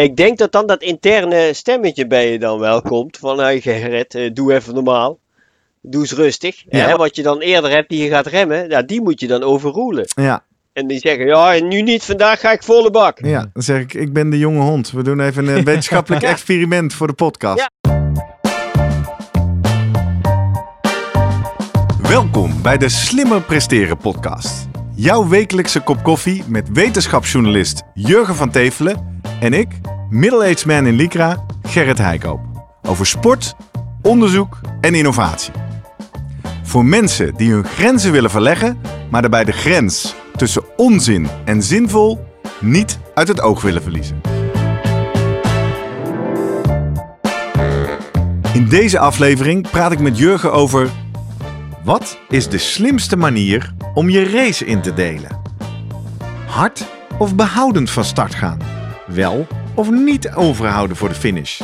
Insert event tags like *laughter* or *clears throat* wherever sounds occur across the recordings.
Ik denk dat dan dat interne stemmetje bij je dan wel komt. Van, hey Gerrit, eh, doe even normaal. Doe eens rustig. Ja. Wat je dan eerder hebt die je gaat remmen, ja, die moet je dan overroelen. Ja, En die zeggen, ja, nu niet, vandaag ga ik volle bak. ja, dan zeg ik, ik ben de jonge hond. We doen even een *laughs* wetenschappelijk experiment voor de podcast. Ja. Welkom bij de Slimmer Presteren podcast. Jouw wekelijkse kop koffie met wetenschapsjournalist Jurgen van Tevelen en ik, middle-aged man in Lycra, Gerrit Heikoop. Over sport, onderzoek en innovatie. Voor mensen die hun grenzen willen verleggen, maar daarbij de grens tussen onzin en zinvol niet uit het oog willen verliezen. In deze aflevering praat ik met Jurgen over wat is de slimste manier om je race in te delen? Hard of behoudend van start gaan? Wel of niet overhouden voor de finish?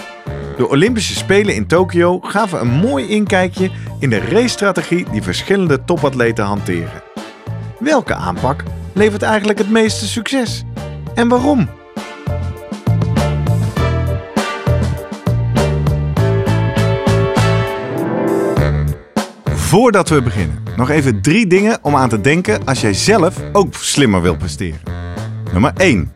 De Olympische Spelen in Tokio gaven een mooi inkijkje in de racestrategie die verschillende topatleten hanteren. Welke aanpak levert eigenlijk het meeste succes? En waarom? Voordat we beginnen, nog even drie dingen om aan te denken als jij zelf ook slimmer wilt presteren. Nummer 1.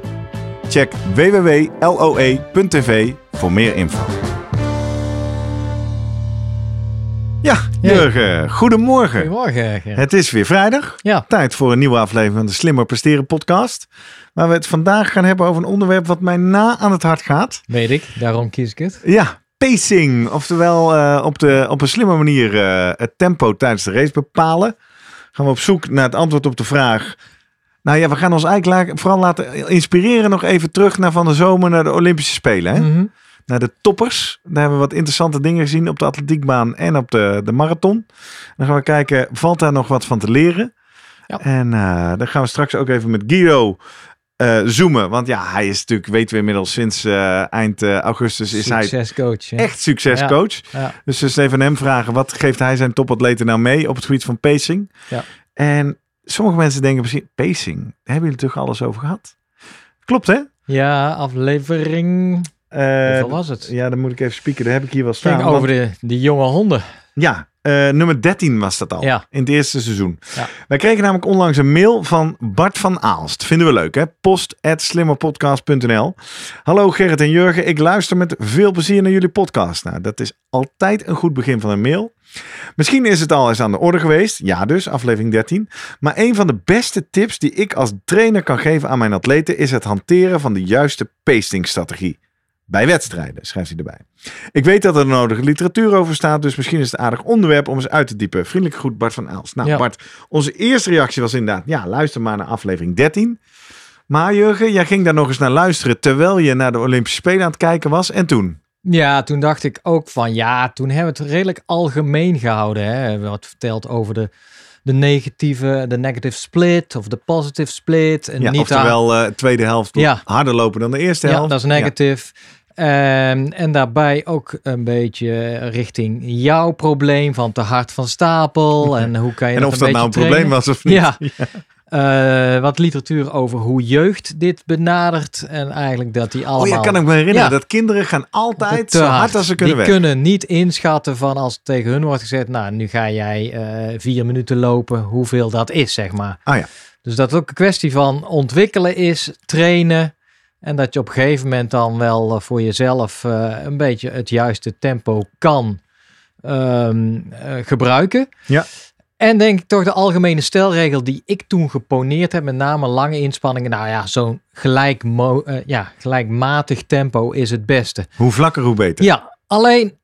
Check www.loe.tv voor meer info. Ja, Jurgen, goedemorgen. Goedemorgen, Gerrit. Het is weer vrijdag. Ja, Tijd voor een nieuwe aflevering van de Slimmer Presteren podcast. Waar we het vandaag gaan hebben over een onderwerp wat mij na aan het hart gaat. weet ik. Daarom kies ik het. Ja, pacing. Oftewel eh, op, de, op een slimme manier eh, het tempo tijdens de race bepalen. Gaan we op zoek naar het antwoord op de vraag. Nou ja, we gaan ons eigenlijk vooral laten inspireren nog even terug naar van de zomer naar de Olympische Spelen. Hè? Mhm. Naar de toppers. Daar hebben we wat interessante dingen gezien op de atletiekbaan en op de, de marathon. Dan gaan we kijken, valt daar nog wat van te leren? Ja. En eh, dan gaan we straks ook even met Guido eh, zoomen. Want ja, hij is natuurlijk, weten we inmiddels, sinds eh, eind augustus is hij Succescoach. hè? echt succescoach. Ja. Dus dus even hem vragen, wat geeft hij zijn topatleten nou mee op het gebied van pacing? Ja. En sommige mensen denken misschien, pacing, daar hebben jullie toch alles over gehad? Klopt hè? ja, aflevering. Hoeveel was het? ja, dan moet ik even spieken. Daar heb ik hier wel staan. ging Want- over de, die jonge honden. Ja, eh, nummer 13 was dat al. Ja. In het eerste seizoen. Ja. Wij kregen namelijk onlangs een mail van Bart van Aalst. Vinden we leuk, hè? Post at slimmerpodcast.nl. Hallo Gerrit en Jurgen. Ik luister met veel plezier naar jullie podcast. Nou, dat is altijd een goed begin van een mail. Misschien is het al eens aan de orde geweest. Ja, dus, aflevering 13. Maar een van de beste tips die ik als trainer kan geven aan mijn atleten is het hanteren van de juiste pacingstrategie. Bij wedstrijden, schrijft hij erbij. Ik weet dat er nodige literatuur over staat, dus misschien is het aardig onderwerp om eens uit te diepen. Vriendelijk groet Bart van Aalst. Nou Ja. Bart, onze eerste reactie was inderdaad, ja, luister maar naar aflevering 13. Maar Jurgen, jij ging daar nog eens naar luisteren terwijl je naar de Olympische Spelen aan het kijken was. En toen? Ja, toen dacht ik ook van ja, toen hebben we het redelijk algemeen gehouden. Hè. We hebben wat verteld over de, de negatieve, de negative split of de positive split. En Ja, niet oftewel eh tweede helft Ja. harder lopen dan de eerste Ja, helft. dat is negative. Ehm, en daarbij ook een beetje richting jouw probleem van te hard van stapel. En hoe kan je En dat of dat nou een probleem was of niet. *laughs* Ja. Eh, wat literatuur over hoe jeugd dit benadert. En eigenlijk dat die allemaal... Oh ja, kan ik me herinneren. Ja. Dat kinderen gaan altijd te zo hard als ze kunnen Die weg. kunnen niet inschatten van als tegen hun wordt gezegd... Nou, nu ga jij eh, vier minuten lopen, hoeveel dat is, zeg maar. Ah ja. Dus dat het ook een kwestie van ontwikkelen is, trainen. En dat je op een gegeven moment dan wel eh, voor jezelf eh, een beetje het juiste tempo kan ehm, eh, gebruiken. Ja. En denk ik toch de algemene stelregel die ik toen geponeerd heb, met name lange inspanningen. Nou ja, zo'n gelijk ja, gelijkmatig tempo is het beste. Hoe vlakker, hoe beter. Ja, alleen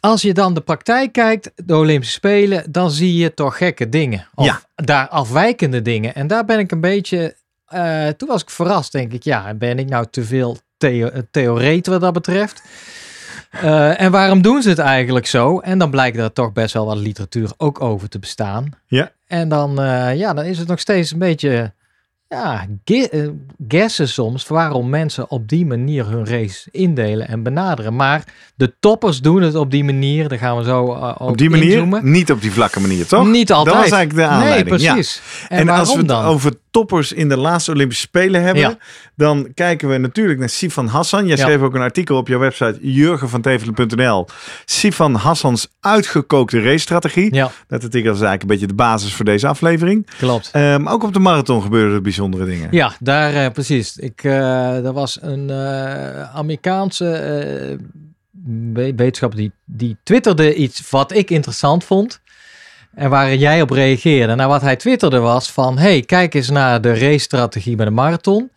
als je dan de praktijk kijkt, de Olympische Spelen, dan zie je toch gekke dingen. Of Ja. daar afwijkende dingen. En daar ben ik een beetje, eh, toen was ik verrast, denk ik. Ja, ben ik nou te veel theo theoreet wat dat betreft. Eh, en waarom doen ze het eigenlijk zo? En dan blijkt er toch best wel wat literatuur ook over te bestaan. Ja. En dan, eh, ja, dan is het nog steeds een beetje ja, eh, guessen soms waarom mensen op die manier hun race indelen en benaderen. Maar de toppers doen het op die manier. Daar gaan we zo uh, Op die manier, inzoomen. niet op die vlakke manier, toch? Niet altijd. Dat was eigenlijk de aanleiding. Nee, ja. precies. En, En, waarom als we het dan? over toppers in de laatste Olympische Spelen hebben, Ja. dan kijken we natuurlijk naar Sifan Hassan. Jij Ja. schreef ook een artikel op jouw website jurgenvantevelen.nl. Sifan Hassans uitgekookte racestrategie. Ja, Dat artikel is eigenlijk een beetje de basis voor deze aflevering. klopt. Ehm, ook op de marathon gebeuren er bijzondere dingen. Ja, daar eh, precies. Ik, eh er was een eh, Amerikaanse eh, we- wetenschapper die, die twitterde iets wat ik interessant vond. En waar jij op reageerde. Nou, wat hij twitterde was van... hey, kijk eens naar de racestrategie bij de marathon.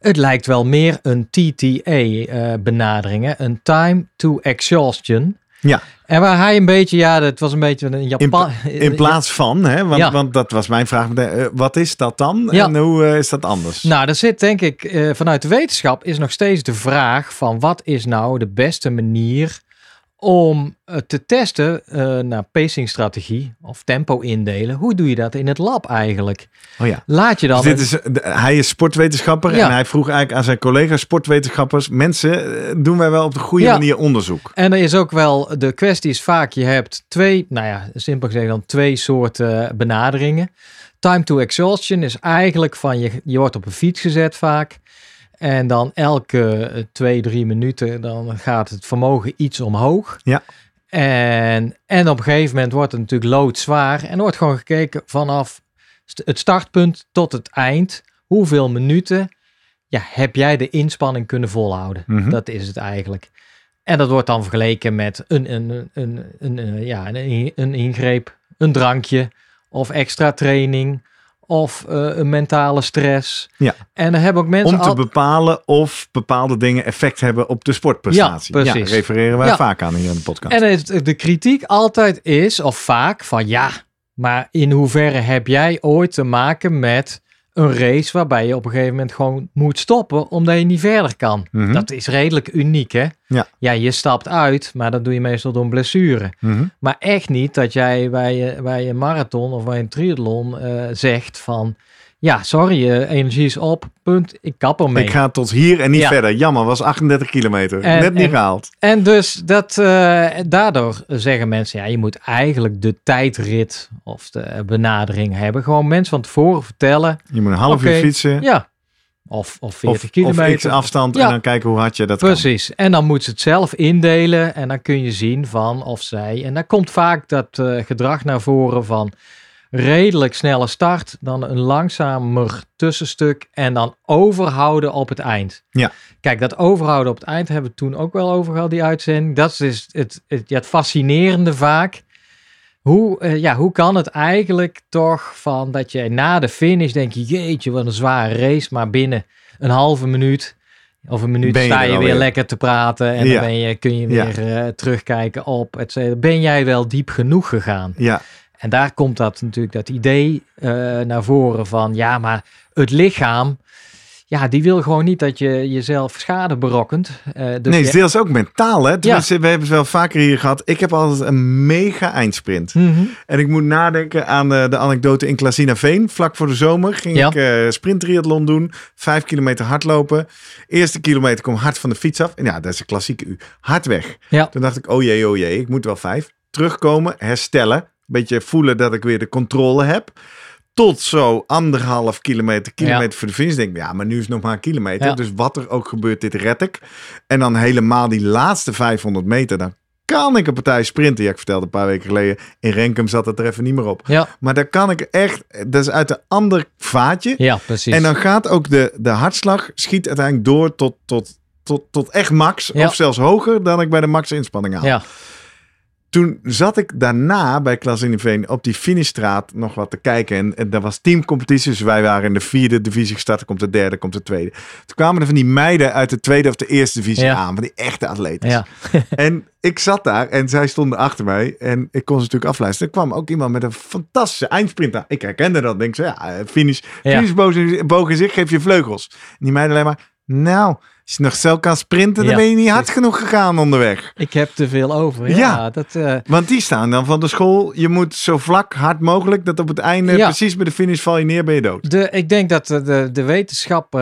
Het lijkt wel meer een TTA-benadering. een time to exhaustion. Ja. En waar hij een beetje... Ja, dat was een beetje een Japan... In *laughs* plaats van, hè, want, Ja. want dat was mijn vraag. eh, wat is dat dan Ja. en hoe eh, is dat anders? Nou, er zit denk ik eh, vanuit de wetenschap is nog steeds de vraag van wat is nou de beste manier om eh, te testen eh naar pacingstrategie of tempo indelen. Hoe doe je dat in het lab eigenlijk? oh ja. Laat je dan... Dus dit is, de- hij is sportwetenschapper Ja. en hij vroeg eigenlijk aan zijn collega's sportwetenschappers: mensen, eh, doen wij wel op de goede Ja. manier onderzoek? En er is ook wel, de kwestie is vaak, je hebt twee, nou ja, simpel gezegd dan twee soorten benaderingen. Time to exhaustion is eigenlijk van, je, je wordt op een fiets gezet vaak. En dan elke eh, twee, drie minuten, dan gaat het vermogen iets omhoog. Ja. En, en op een gegeven moment wordt het natuurlijk loodzwaar. En er wordt gewoon gekeken vanaf het startpunt tot het eind. Hoeveel minuten ja, heb jij de inspanning kunnen volhouden? Mhm. Dat is het eigenlijk. En dat wordt dan vergeleken met een, een, een, een, eh, ja, een, een ingreep, een drankje of extra training of eh, een mentale stress. Ja. En dan hebben ook mensen Om te al- bepalen of bepaalde dingen effect hebben op de sportprestatie. Ja, precies. refereren wij Ja. vaak aan hier in de podcast. En het, de kritiek altijd is, of vaak, van ja, maar in hoeverre heb jij ooit te maken met een race waarbij je op een gegeven moment gewoon moet stoppen omdat je niet verder kan? Mhm. Dat is redelijk uniek, hè? Ja. ja, je stapt uit, maar dat doe je meestal door een blessure. Mhm. Maar echt niet dat jij bij je, bij je marathon of bij een triathlon eh, zegt van... Ja, sorry, je energie is op, punt, ik kap ermee. Ik ga tot hier en niet Ja. verder. Jammer, was 38 kilometer. En- Net niet en- gehaald. En dus dat, eh, daardoor zeggen mensen, ja, je moet eigenlijk de tijdrit of de benadering hebben. Gewoon mensen van tevoren vertellen, Je moet een half uur fietsen. ja, of, of 40 Of, of kilometer. x afstand Ja. en dan kijken hoe hard je dat kan. Precies. En dan moet ze het zelf indelen en dan kun je zien van of zij. En dan komt vaak dat eh, gedrag naar voren van redelijk snelle start, dan een langzamer tussenstuk en dan overhouden op het eind. Ja. Kijk, dat overhouden op het eind hebben we toen ook wel over gehad, die uitzending. Dat is dus het, het, het fascinerende vaak. Hoe, eh, ja, hoe kan het eigenlijk toch van dat je na de finish denk je, jeetje, wat een zware race, maar binnen een halve minuut of een minuut je sta je weer lekker te praten en Ja. dan ben je, kun je Ja. weer eh, terugkijken op, et. Ben jij wel diep genoeg gegaan? Ja, En daar komt dat natuurlijk, dat idee eh, naar voren van, ja, maar het lichaam, ja, die wil gewoon niet dat je jezelf schade berokkent. Eh, dus nee, je- is deels ook mentaal. Hè? Tenminste, we hebben het wel vaker hier gehad. Ik heb altijd een mega eindsprint. Mhm. En ik moet nadenken aan de, de anekdote in Klasina Veen. Vlak voor de zomer ging Ja. ik eh sprinttriathlon doen. Vijf kilometer hardlopen. Eerste kilometer kom hard van de fiets af. En ja, dat is een klassieke u. Hard weg. Ja. Toen dacht ik, oh jee, oh jee, ik moet wel vijf. Terugkomen, herstellen. Beetje voelen dat ik weer de controle heb. Tot zo anderhalf kilometer, kilometer voor de finish. Denk ik, ja, maar nu is het nog maar een kilometer. Ja. Dus wat er ook gebeurt, dit red ik. En dan helemaal die laatste 500 meter. Dan kan ik een partij sprinten. Ja, ik vertelde een paar weken geleden. In Renkum zat het er even niet meer op. Ja, Maar daar kan ik echt, dat is uit een ander vaatje. ja, precies. En dan gaat ook de, de hartslag, schiet uiteindelijk door tot, tot, tot, tot echt max. Ja. Of zelfs hoger dan ik bij de max inspanning haal. ja, Toen zat ik daarna bij Klas in de Veen op die finishstraat nog wat te kijken. En, en dat was teamcompetitie. Dus wij waren in de vierde divisie gestart. Dan komt de derde, komt de tweede. Toen kwamen er van die meiden uit de tweede of de eerste divisie Ja. aan. Van die echte atleten. ja, *laughs* En ik zat daar en zij stonden achter mij. En ik kon ze natuurlijk afluisteren. Er kwam ook iemand met een fantastische eindsprint aan. Ik herkende dat. Denk zo, ja, finish. Ja. Finish boog in zich, geef je vleugels. En die meiden alleen maar, Nou, als je nog zelf kan sprinten, dan ben je niet hard genoeg gegaan onderweg. Ik heb te veel over. Ja, Ja. dat... eh, Want die staan dan van de school. Je moet zo vlak, hard mogelijk, dat op het einde, Ja. precies bij de finish val je neer, ben je dood. De, ik denk dat de, de, wetenschap, eh,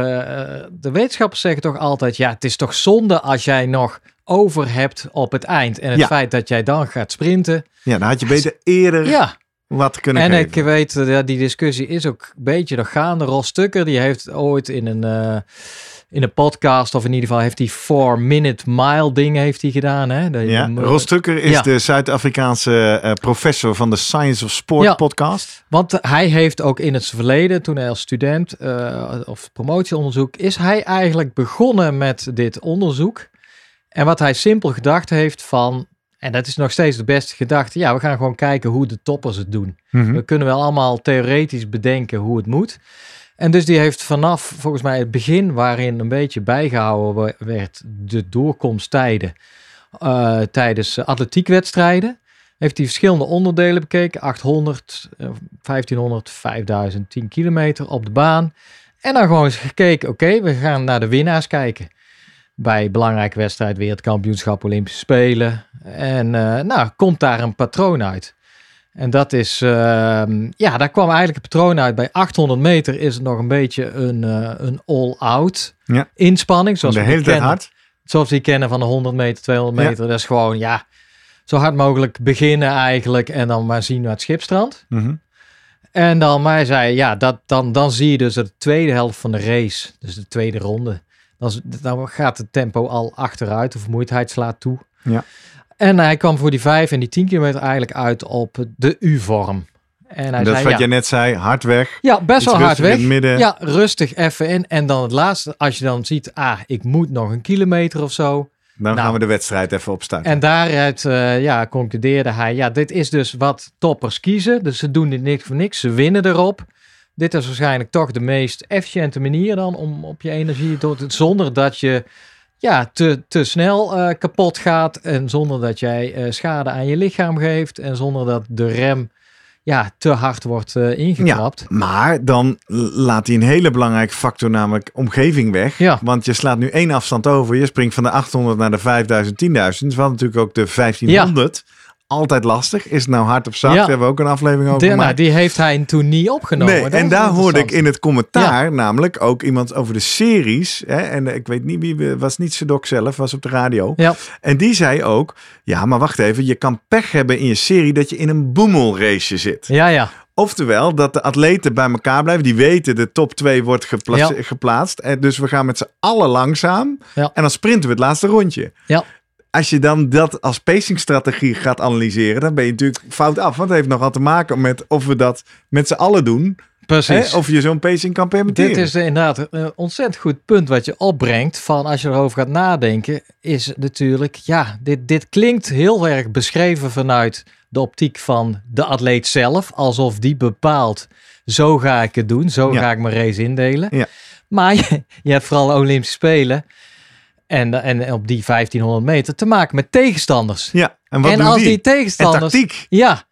de wetenschappers zeggen toch altijd: ja, het is toch zonde als jij nog over hebt op het eind. En het Ja. feit dat jij dan gaat sprinten. Ja, dan had je beter *laughs* eerder Ja, wat kunnen en geven. ik weet, eh, ja, die discussie is ook een beetje nog gaande. Ros Tucker, die heeft ooit in een, eh, in een podcast, of in ieder geval heeft hij 4-minute mile ding heeft hij gedaan. Hè? Ja, hem, eh, Ros Tucker is ja. de Zuid-Afrikaanse eh, professor van de Science of Sport Ja. podcast. Want hij heeft ook in het verleden, toen hij als student eh, of promotieonderzoek, is hij eigenlijk begonnen met dit onderzoek. En wat hij simpel gedacht heeft van, en dat is nog steeds de beste gedachte, ja, we gaan gewoon kijken hoe de toppers het doen. Mhm. We kunnen wel allemaal theoretisch bedenken hoe het moet. En dus die heeft vanaf volgens mij het begin waarin een beetje bijgehouden we- werd de doorkomsttijden eh, tijdens atletiekwedstrijden. Heeft hij verschillende onderdelen bekeken. 800, eh, 1500, 5000, 10 kilometer op de baan. En dan gewoon eens gekeken, oké, we gaan naar de winnaars kijken. Bij belangrijke wedstrijd, wereldkampioenschap, Olympische Spelen. En eh, nou, komt daar een patroon uit. En dat is, ehm, ja, daar kwam eigenlijk een patroon uit. Bij 800 meter is het nog een beetje een, eh, een all-out Ja. inspanning. Zoals de we hele tijd kennen. hard. Zoals die kennen van de 100 meter, 200 Ja. meter. Dat is gewoon, ja, zo hard mogelijk beginnen eigenlijk. En dan maar zien naar het schipstrand. Mhm. En dan, maar hij zei, ja, dat, dan, dan zie je dus de tweede helft van de race, dus de tweede ronde, dan, dan gaat het tempo al achteruit, de vermoeidheid slaat toe. Ja. En hij kwam voor die vijf en die 10 kilometer eigenlijk uit op de U-vorm. En hij dat is zei, wat ja, jij net zei, hard weg. ja, best wel hard weg. het midden. Ja, rustig even in. En dan het laatste, als je dan ziet, ah, ik moet nog een kilometer of zo. Dan Nou. gaan we de wedstrijd even opstarten. En daaruit eh, ja, concludeerde hij, ja, dit is dus wat toppers kiezen. Dus ze doen dit niks voor niks, ze winnen erop. Dit is waarschijnlijk toch de meest efficiënte manier dan om op je energie door te, zonder dat je ja, te, te snel eh, kapot gaat en zonder dat jij eh, schade aan je lichaam geeft en zonder dat de rem ja, te hard wordt eh, ingetrapt. Maar dan laat hij een hele belangrijke factor, namelijk omgeving weg. Ja. Want je slaat nu één afstand over. Je springt van de 800 naar de 5000, 10.000. Dus we natuurlijk ook de 1500. Altijd lastig. Is het nou hard of zacht? Ja. Daar hebben we ook een aflevering over De- nou, die heeft hij toen niet opgenomen. Nee, en daar hoorde ik in het commentaar namelijk ook iemand over de series. Hè, en ik weet niet wie, was niet Sedok zelf, was op de radio. Ja, En die zei ook, ja, maar wacht even, je kan pech hebben in je serie dat je in een boemelrace zit. ja, ja. Oftewel, dat de atleten bij elkaar blijven. Die weten, de top 2 wordt gepla- Ja. geplaatst. En dus we gaan met z'n allen langzaam. Ja. En dan sprinten we het laatste rondje. Ja. Als je dan dat als pacingstrategie gaat analyseren, dan ben je natuurlijk fout af. Want het heeft nogal te maken met of we dat met z'n allen doen. Precies. Hè? Of je zo'n pacing kan permitteren. Dit is inderdaad een ontzettend goed punt wat je opbrengt. Van als je erover gaat nadenken, is natuurlijk, ja, dit, dit klinkt heel erg beschreven vanuit de optiek van de atleet zelf. Alsof die bepaalt, zo ga ik het doen, zo Ja. ga ik mijn race indelen. Ja. Maar *laughs* je, je hebt vooral Olympische Spelen en, en op die 1500 meter te maken met tegenstanders. Ja, en wat en als die? die En tegenstanders... tactiek. Ja,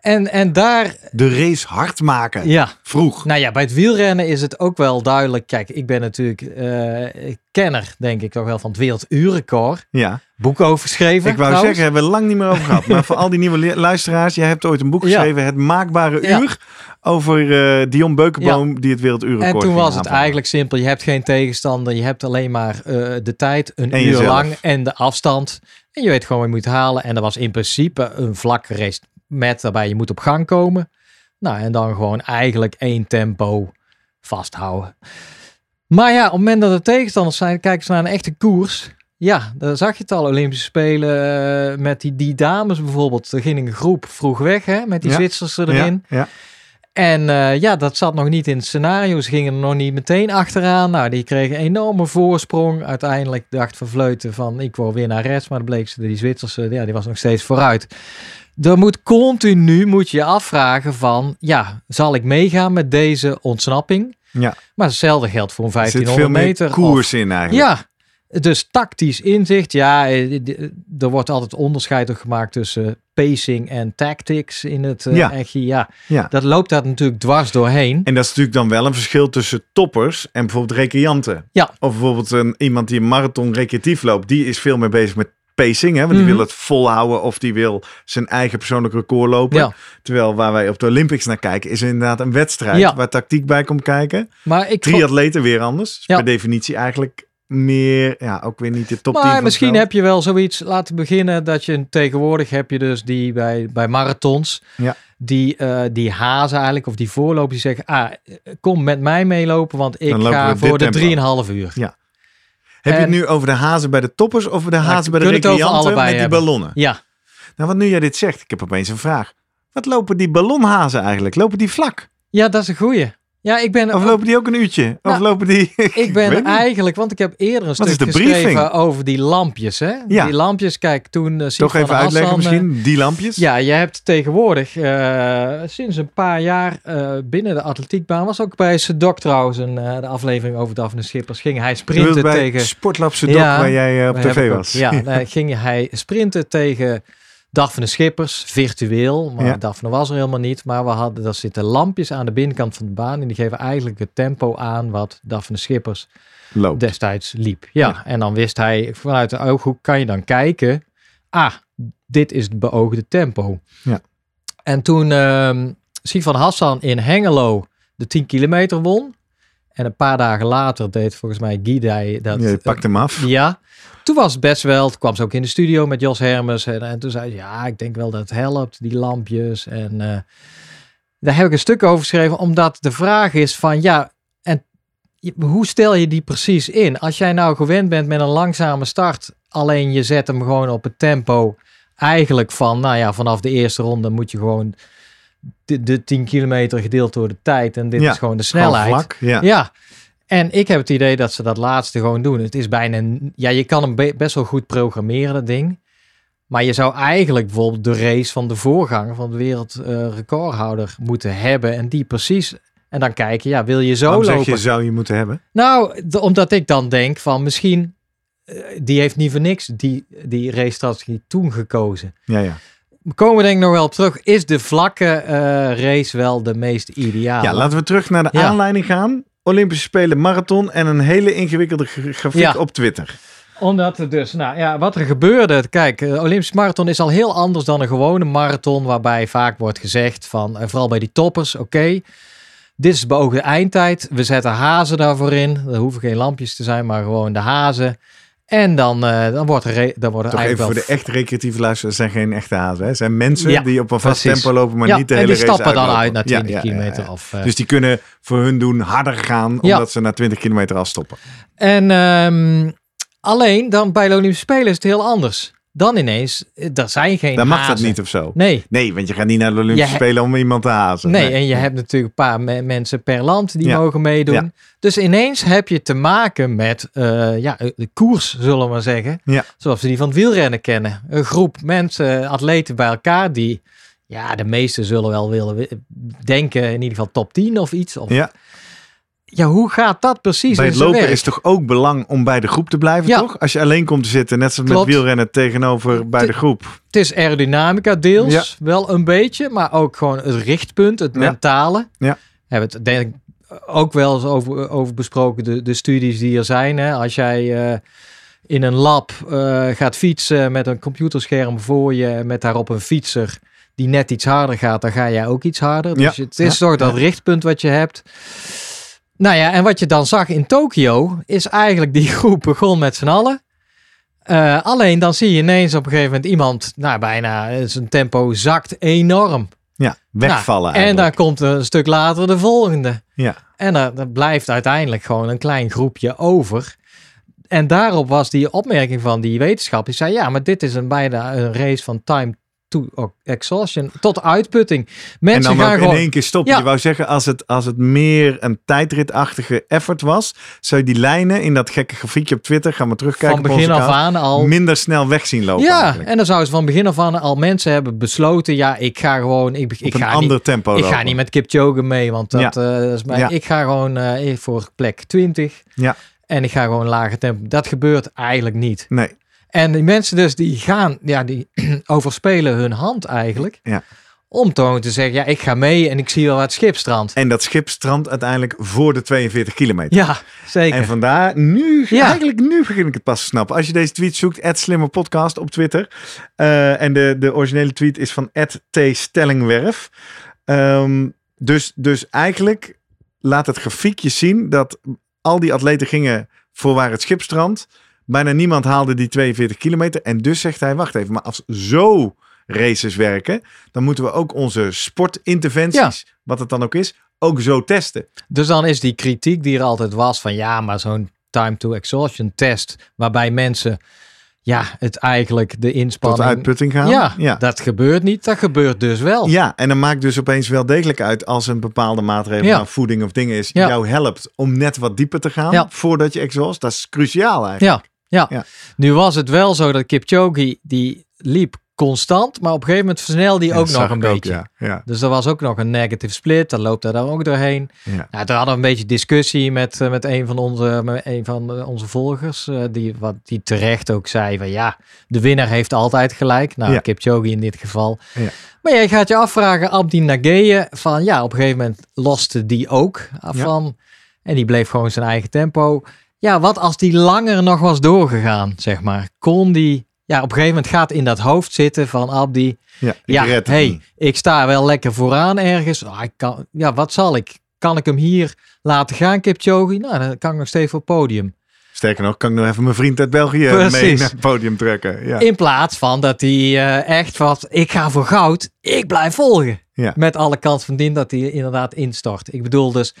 en, en daar, De race hard maken. ja, Vroeg. nou ja, bij het wielrennen is het ook wel duidelijk. Kijk, ik ben natuurlijk eh, kenner, denk ik toch wel, van het werelduurrecord. Ja. Boek over geschreven. Ik wou trouwens. zeggen, hebben we lang niet meer over gehad. Maar voor al die nieuwe luisteraars, jij hebt ooit een boek Ja. geschreven, Het Maakbare Ja. Uur, over eh, Dion Beukenboom, die het werelduurrecord En toen was het eigenlijk simpel. Je hebt geen tegenstander. Je hebt alleen maar eh, de tijd, een En uur jezelf. lang en de afstand. En je weet gewoon wat je moet halen. En dat was in principe een vlakke race met daarbij je moet op gang komen. Nou, en dan gewoon eigenlijk één tempo vasthouden. Maar ja, op het moment dat er tegenstanders zijn, kijken ze naar een echte koers. Ja, daar zag je het al. Olympische Spelen eh, met die, die dames bijvoorbeeld. Er ging een groep vroeg weg hè, met die Ja. Zwitsers erin. Ja, ja. En eh, ja, dat zat nog niet in het scenario. Ze gingen er nog niet meteen achteraan. Nou, die kregen een enorme voorsprong. Uiteindelijk dacht Van Vleuten van ik word weer naar rechts. Maar dan bleek ze, die Zwitserse, ja, die was nog steeds vooruit. Er moet continu, moet je afvragen van, ja, zal ik meegaan met deze ontsnapping? Ja. Maar hetzelfde geldt voor een Er zit 1500 veel meer meter. koers in eigenlijk. ja, Dus tactisch inzicht, ja, eh, d- er wordt altijd onderscheid gemaakt tussen pacing en tactics in het eh, Ja. Ja, Ja. dat loopt daar natuurlijk dwars doorheen. En dat is natuurlijk dan wel een verschil tussen toppers en bijvoorbeeld recreanten. Ja. Of bijvoorbeeld een, iemand die een marathon recreatief loopt, die is veel meer bezig met pacing. Hè? Want die Mhm. wil het volhouden of die wil zijn eigen persoonlijk record lopen. Ja. Terwijl waar wij op de Olympics naar kijken, is er inderdaad een wedstrijd Ja. waar tactiek bij komt kijken. Maar ik Drie atleten weer anders. Ja. Per definitie eigenlijk meer, ja, ook weer niet de top 10 Maar misschien heb je wel zoiets laten beginnen dat je tegenwoordig heb je dus die bij, bij marathons, Ja. die, eh, die hazen eigenlijk, of die voorlopers die zeggen, ah, kom met mij meelopen, want ik ga voor de tempo. 3,5 uur. Heb je het nu over de hazen bij de toppers of de Ja, hazen bij de recreanten met die ballonnen? Ja, Nou, wat nu jij dit zegt, ik heb opeens een vraag. Wat lopen die ballonhazen eigenlijk? Lopen die vlak? ja, dat is een goeie. Ja, ik ben, Of lopen die ook een uurtje? Of Nou, lopen die... *laughs* ik ben eigenlijk, want ik heb eerder een stuk geschreven briefing? over die lampjes. Hè? Ja. Die lampjes, kijk, toen uh, Toch even uitleggen misschien, die lampjes? Ja, je hebt tegenwoordig uh, sinds een paar jaar uh, binnen de atletiekbaan, was ook bij Sedok trouwens, een, de aflevering over Daphne Schippers, ging hij sprinten tegen... Sportlab Sedok, Ja, waar jij op tv ik ook- was. Ja, *laughs* ging hij sprinten tegen Daphne Schippers, virtueel. Maar Ja. Daphne was er helemaal niet. Maar we hadden, er zitten lampjes aan de binnenkant van de baan. En die geven eigenlijk het tempo aan wat Daphne Schippers Loopt. destijds liep. Ja, Ja. en dan wist hij vanuit de ooghoek kan je dan kijken. Ah, dit is het beoogde tempo. Ja. En toen ehm Sivan Hassan in Hengelo de 10 kilometer won. En een paar dagen later deed volgens mij Guidai dat. Ja, je pakt hem af. Ja, toen was het best wel. Toen kwam ze ook in de studio met Jos Hermes. En, en toen zei ze, ja, ik denk wel dat het helpt, die lampjes. En eh, daar heb ik een stuk over geschreven, omdat de vraag is van, ja, en hoe stel je die precies in? Als jij nou gewend bent met een langzame start, alleen je zet hem gewoon op het tempo eigenlijk van, nou ja, vanaf de eerste ronde moet je gewoon de, de 10 kilometer gedeeld door de tijd. En dit Ja, is gewoon de Gewoon snelheid. vlak, ja. Ja. En ik heb het idee dat ze dat laatste gewoon doen. Het is bijna, een- ja, je kan hem be- best wel goed programmeren, dat ding. Maar je zou eigenlijk bijvoorbeeld de race van de voorganger van de wereldrecordhouder moeten hebben. En die precies. En dan kijken, ja, wil je zo Waarom zeg lopen? je zou je moeten hebben? Nou, omdat ik dan denk van misschien, eh, die heeft niet voor niks die, die race-strategie toen gekozen. Ja, ja. We komen denk ik nog wel op terug. Is de vlakke eh, race wel de meest ideale? Ja, laten we terug naar de Ja. aanleiding gaan. Olympische Spelen marathon en een hele ingewikkelde gra- grafiek Ja. op Twitter. Omdat er dus, nou ja, wat er gebeurde. Kijk, de Olympische marathon is al heel anders dan een gewone marathon. Waarbij vaak wordt gezegd van, eh, vooral bij die toppers, oké. dit is de beoogde eindtijd. We zetten hazen daarvoor in. Er hoeven geen lampjes te zijn, maar gewoon de hazen. En dan, eh, dan wordt er, dan wordt er Toch even eigenlijk voor wel de echt recreatieve luisteraars, zijn geen echte hazen. Hè? Het zijn mensen Ja, die op een vast precies. tempo lopen, maar ja, niet de en hele die race stappen dan uit naar Ja, 20 ja, ja, kilometer. ja. Of, eh, Dus die kunnen voor hun doen harder gaan, omdat ze na 20 kilometer al stoppen. En ehm, alleen dan bij de Olympische Spelen is het heel anders. Dan ineens, eh, er zijn geen Dan mag dat niet of zo. Nee, Nee, want je gaat niet naar de Olympische Spelen om iemand te hazen. Nee, en je hebt natuurlijk een paar me- mensen per land die Ja. mogen meedoen. Ja. Dus ineens heb je te maken met eh, ja, de koers, zullen we maar zeggen. Ja. Zoals we die van het wielrennen kennen. Een groep mensen, atleten bij elkaar die, ja, de meesten zullen wel willen wi- denken, in ieder geval top 10 of iets. Of, ja. Ja. hoe gaat dat precies Bij het lopen werk? is toch ook belang om bij de groep te blijven, Ja. toch? Als je alleen komt te zitten, net zoals Klopt. met wielrennen tegenover bij de groep. Het is aerodynamica deels, Ja. wel een beetje, maar ook gewoon het richtpunt, het mentale. Ja. Hebben het denk ik ook wel eens over, over besproken, de, de studies die er zijn. Hè? Als jij eh, in een lab eh, gaat fietsen met een computerscherm voor je, met daarop een fietser die net iets harder gaat, dan ga jij ook iets harder. Dus Ja. het is toch dat richtpunt wat je hebt. Nou ja, en wat je dan zag in Tokio, is eigenlijk die *laughs* groep begon met z'n allen. Eh, alleen dan zie je ineens op een gegeven moment iemand, nou bijna, eh, zijn tempo zakt enorm. Ja, wegvallen Nou, en dan eigenlijk. komt er een stuk later de volgende. Ja. En dan blijft uiteindelijk gewoon een klein groepje over. En daarop was die opmerking van die wetenschap. Die zei, ja, maar dit is een bijna een race van time to exhaustion, tot uitputting. En Mensen dan gaan gewoon... in één keer stoppen. Ja. Je wou zeggen, als het, als het meer een tijdritachtige effort was, zou je die lijnen in dat gekke grafiekje op Twitter, gaan we terugkijken van begin af aan al minder snel weg zien lopen Ja, eigenlijk. en dan zouden ze van begin af aan al mensen hebben besloten. Ja, ik ga gewoon. Ik, ik, op een ga ander niet, tempo ik ga niet met Kipchoge mee, want dat, Ja. eh, is mij. Ja. Ik ga gewoon eh, voor plek 20. Ja. en ik ga gewoon lager tempo. Dat gebeurt eigenlijk niet. Nee. En die mensen dus die gaan, ja, die *clears throat* overspelen hun hand eigenlijk. Ja. Om toch te zeggen, ja, ik ga mee en ik zie wel wat schipstrand. En dat schip strandt uiteindelijk voor de 42 kilometer. Ja, zeker. En vandaar, nu, Ja. eigenlijk nu begin ik het pas te snappen. Als je deze tweet zoekt, @slimmerpodcast op Twitter. eh, en de, de originele tweet is van T Stellingwerf. Ehm, dus, dus eigenlijk laat het grafiekje zien dat al die atleten gingen voor waar het schip strandt. Bijna niemand haalde die 42 kilometer. En dus zegt hij, wacht even, maar als zo races werken, dan moeten we ook onze sportinterventies, wat het dan ook is, ook zo testen. Dus dan is die kritiek die er altijd was van ja, maar zo'n time to exhaustion test, waarbij mensen ja, het eigenlijk de Tot inspanning... uitputting gaan. ja, ja. dat gebeurt niet. Dat gebeurt dus wel. Ja, en dan maakt dus opeens wel degelijk uit als een bepaalde maatregel, Ja. nou, voeding of dingen is, Ja. jou helpt om net wat dieper te gaan voordat je exhaust. Dat is cruciaal eigenlijk. Ja, ja. Ja. Nu was het wel zo dat Kipchoge, die liep constant, maar op een gegeven moment versnelde hij ook nog een ook, beetje. ja. Dus er was ook nog een negative split, dan loopt hij daar ook doorheen. ja. Nou, toen hadden we een beetje discussie met, eh, met een van onze, met een van onze volgers, eh, die, wat, die terecht ook zei van ja, de winnaar heeft altijd gelijk. Nou, Ja. Kipchoge in dit geval. Ja. Maar jij gaat je afvragen, Abdi Nageye, van ja, op een gegeven moment loste die ook van. En die bleef gewoon zijn eigen tempo. Ja, wat als die langer nog was doorgegaan, zeg maar? Kon die, ja, op een gegeven moment gaat in dat hoofd zitten van Abdi. ja ik Ja, hey, ik sta wel lekker vooraan ergens. Ah, ik kan, ja, wat zal ik? Kan ik hem hier laten gaan, Kipchoge? Nou, dan kan ik nog steeds op het podium. Sterker nog, kan ik nog even mijn vriend uit België mee naar het podium trekken. Ja. In plaats van dat hij eh, echt wat, ik ga voor goud, ik blijf volgen. Ja. Met alle kans van dien dat hij inderdaad instort. Ik bedoel dus,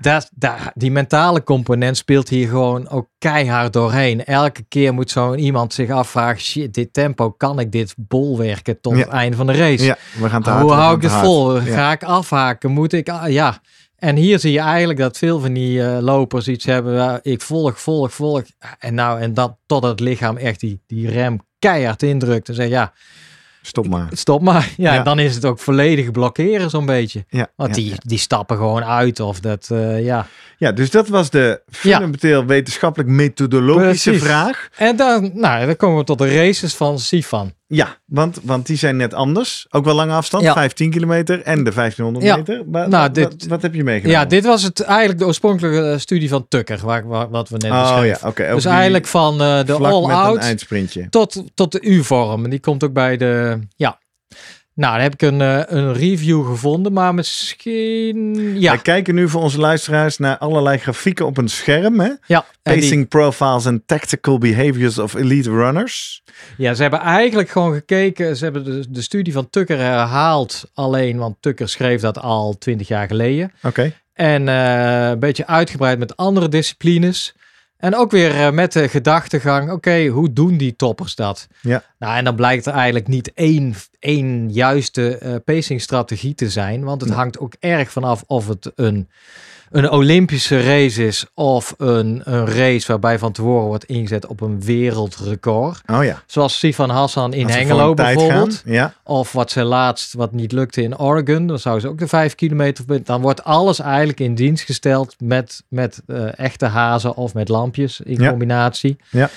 dat, dat, die mentale component speelt hier gewoon ook keihard doorheen. Elke keer moet zo'n iemand zich afvragen, shit, dit tempo, kan ik dit bolwerken tot Ja. het einde van de race? ja, we gaan hard. Hoe we hou ik het vol? Ja. Ga ik afhaken? Moet ik? ah, ja. En hier zie je eigenlijk dat veel van die eh, lopers iets hebben. ik volg, volg, volg. En nou, en dat tot het lichaam echt die, die rem keihard indrukt. En zegt ja, Stop maar. *laughs* stop maar. Ja, Ja. en dan is het ook volledig blokkeren zo'n beetje. Ja, Want die, ja. die stappen gewoon uit of dat, eh, ja. ja, dus dat was de fundamenteel wetenschappelijk methodologische Precies. vraag. En dan, nou, dan komen we tot de races van Sifan. Ja, want, want die zijn net anders. Ook wel lange afstand, Ja. 15 kilometer en de 1500 Ja. meter. Maar, Nou, wat, dit- wat, wat heb je meegenomen? Ja, dit was het eigenlijk de oorspronkelijke eh, studie van Tucker, waar, waar, wat we net Oh ja, ook Dus eigenlijk van eh, de all-out tot, tot de U-vorm. En die komt ook bij de. Ja. Nou, dan heb ik een, eh, een review gevonden, maar misschien. Ja. We kijken nu voor onze luisteraars naar allerlei grafieken op een scherm. Hè? ja. en die- Pacing profiles and tactical behaviors of elite runners. ja, ze hebben eigenlijk gewoon gekeken. Ze hebben de, de studie van Tucker herhaald. Alleen, want Tucker schreef dat al twintig jaar geleden. Oké. En eh, een beetje uitgebreid met andere disciplines. En ook weer eh, met de gedachtegang, oké, hoe doen die toppers dat? Ja. Nou, en dan blijkt er eigenlijk niet één, één juiste eh pacingstrategie te zijn. Want het hangt ook erg vanaf of het een, een Olympische race is of een, een race waarbij van tevoren wordt ingezet op een wereldrecord. Oh ja. Zoals Sifan Hassan in Hengelo bijvoorbeeld. Ja. Of wat ze laatst, wat niet lukte in Oregon, dan zou ze ook de vijf kilometer. Dan wordt alles eigenlijk in dienst gesteld met, met eh, echte hazen of met lampjes in Ja. combinatie. Ja.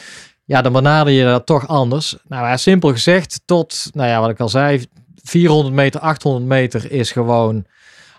Ja, dan benader je dat toch anders. Nou ja, simpel gezegd, tot, nou ja, wat ik al zei, 400 meter, 800 meter is gewoon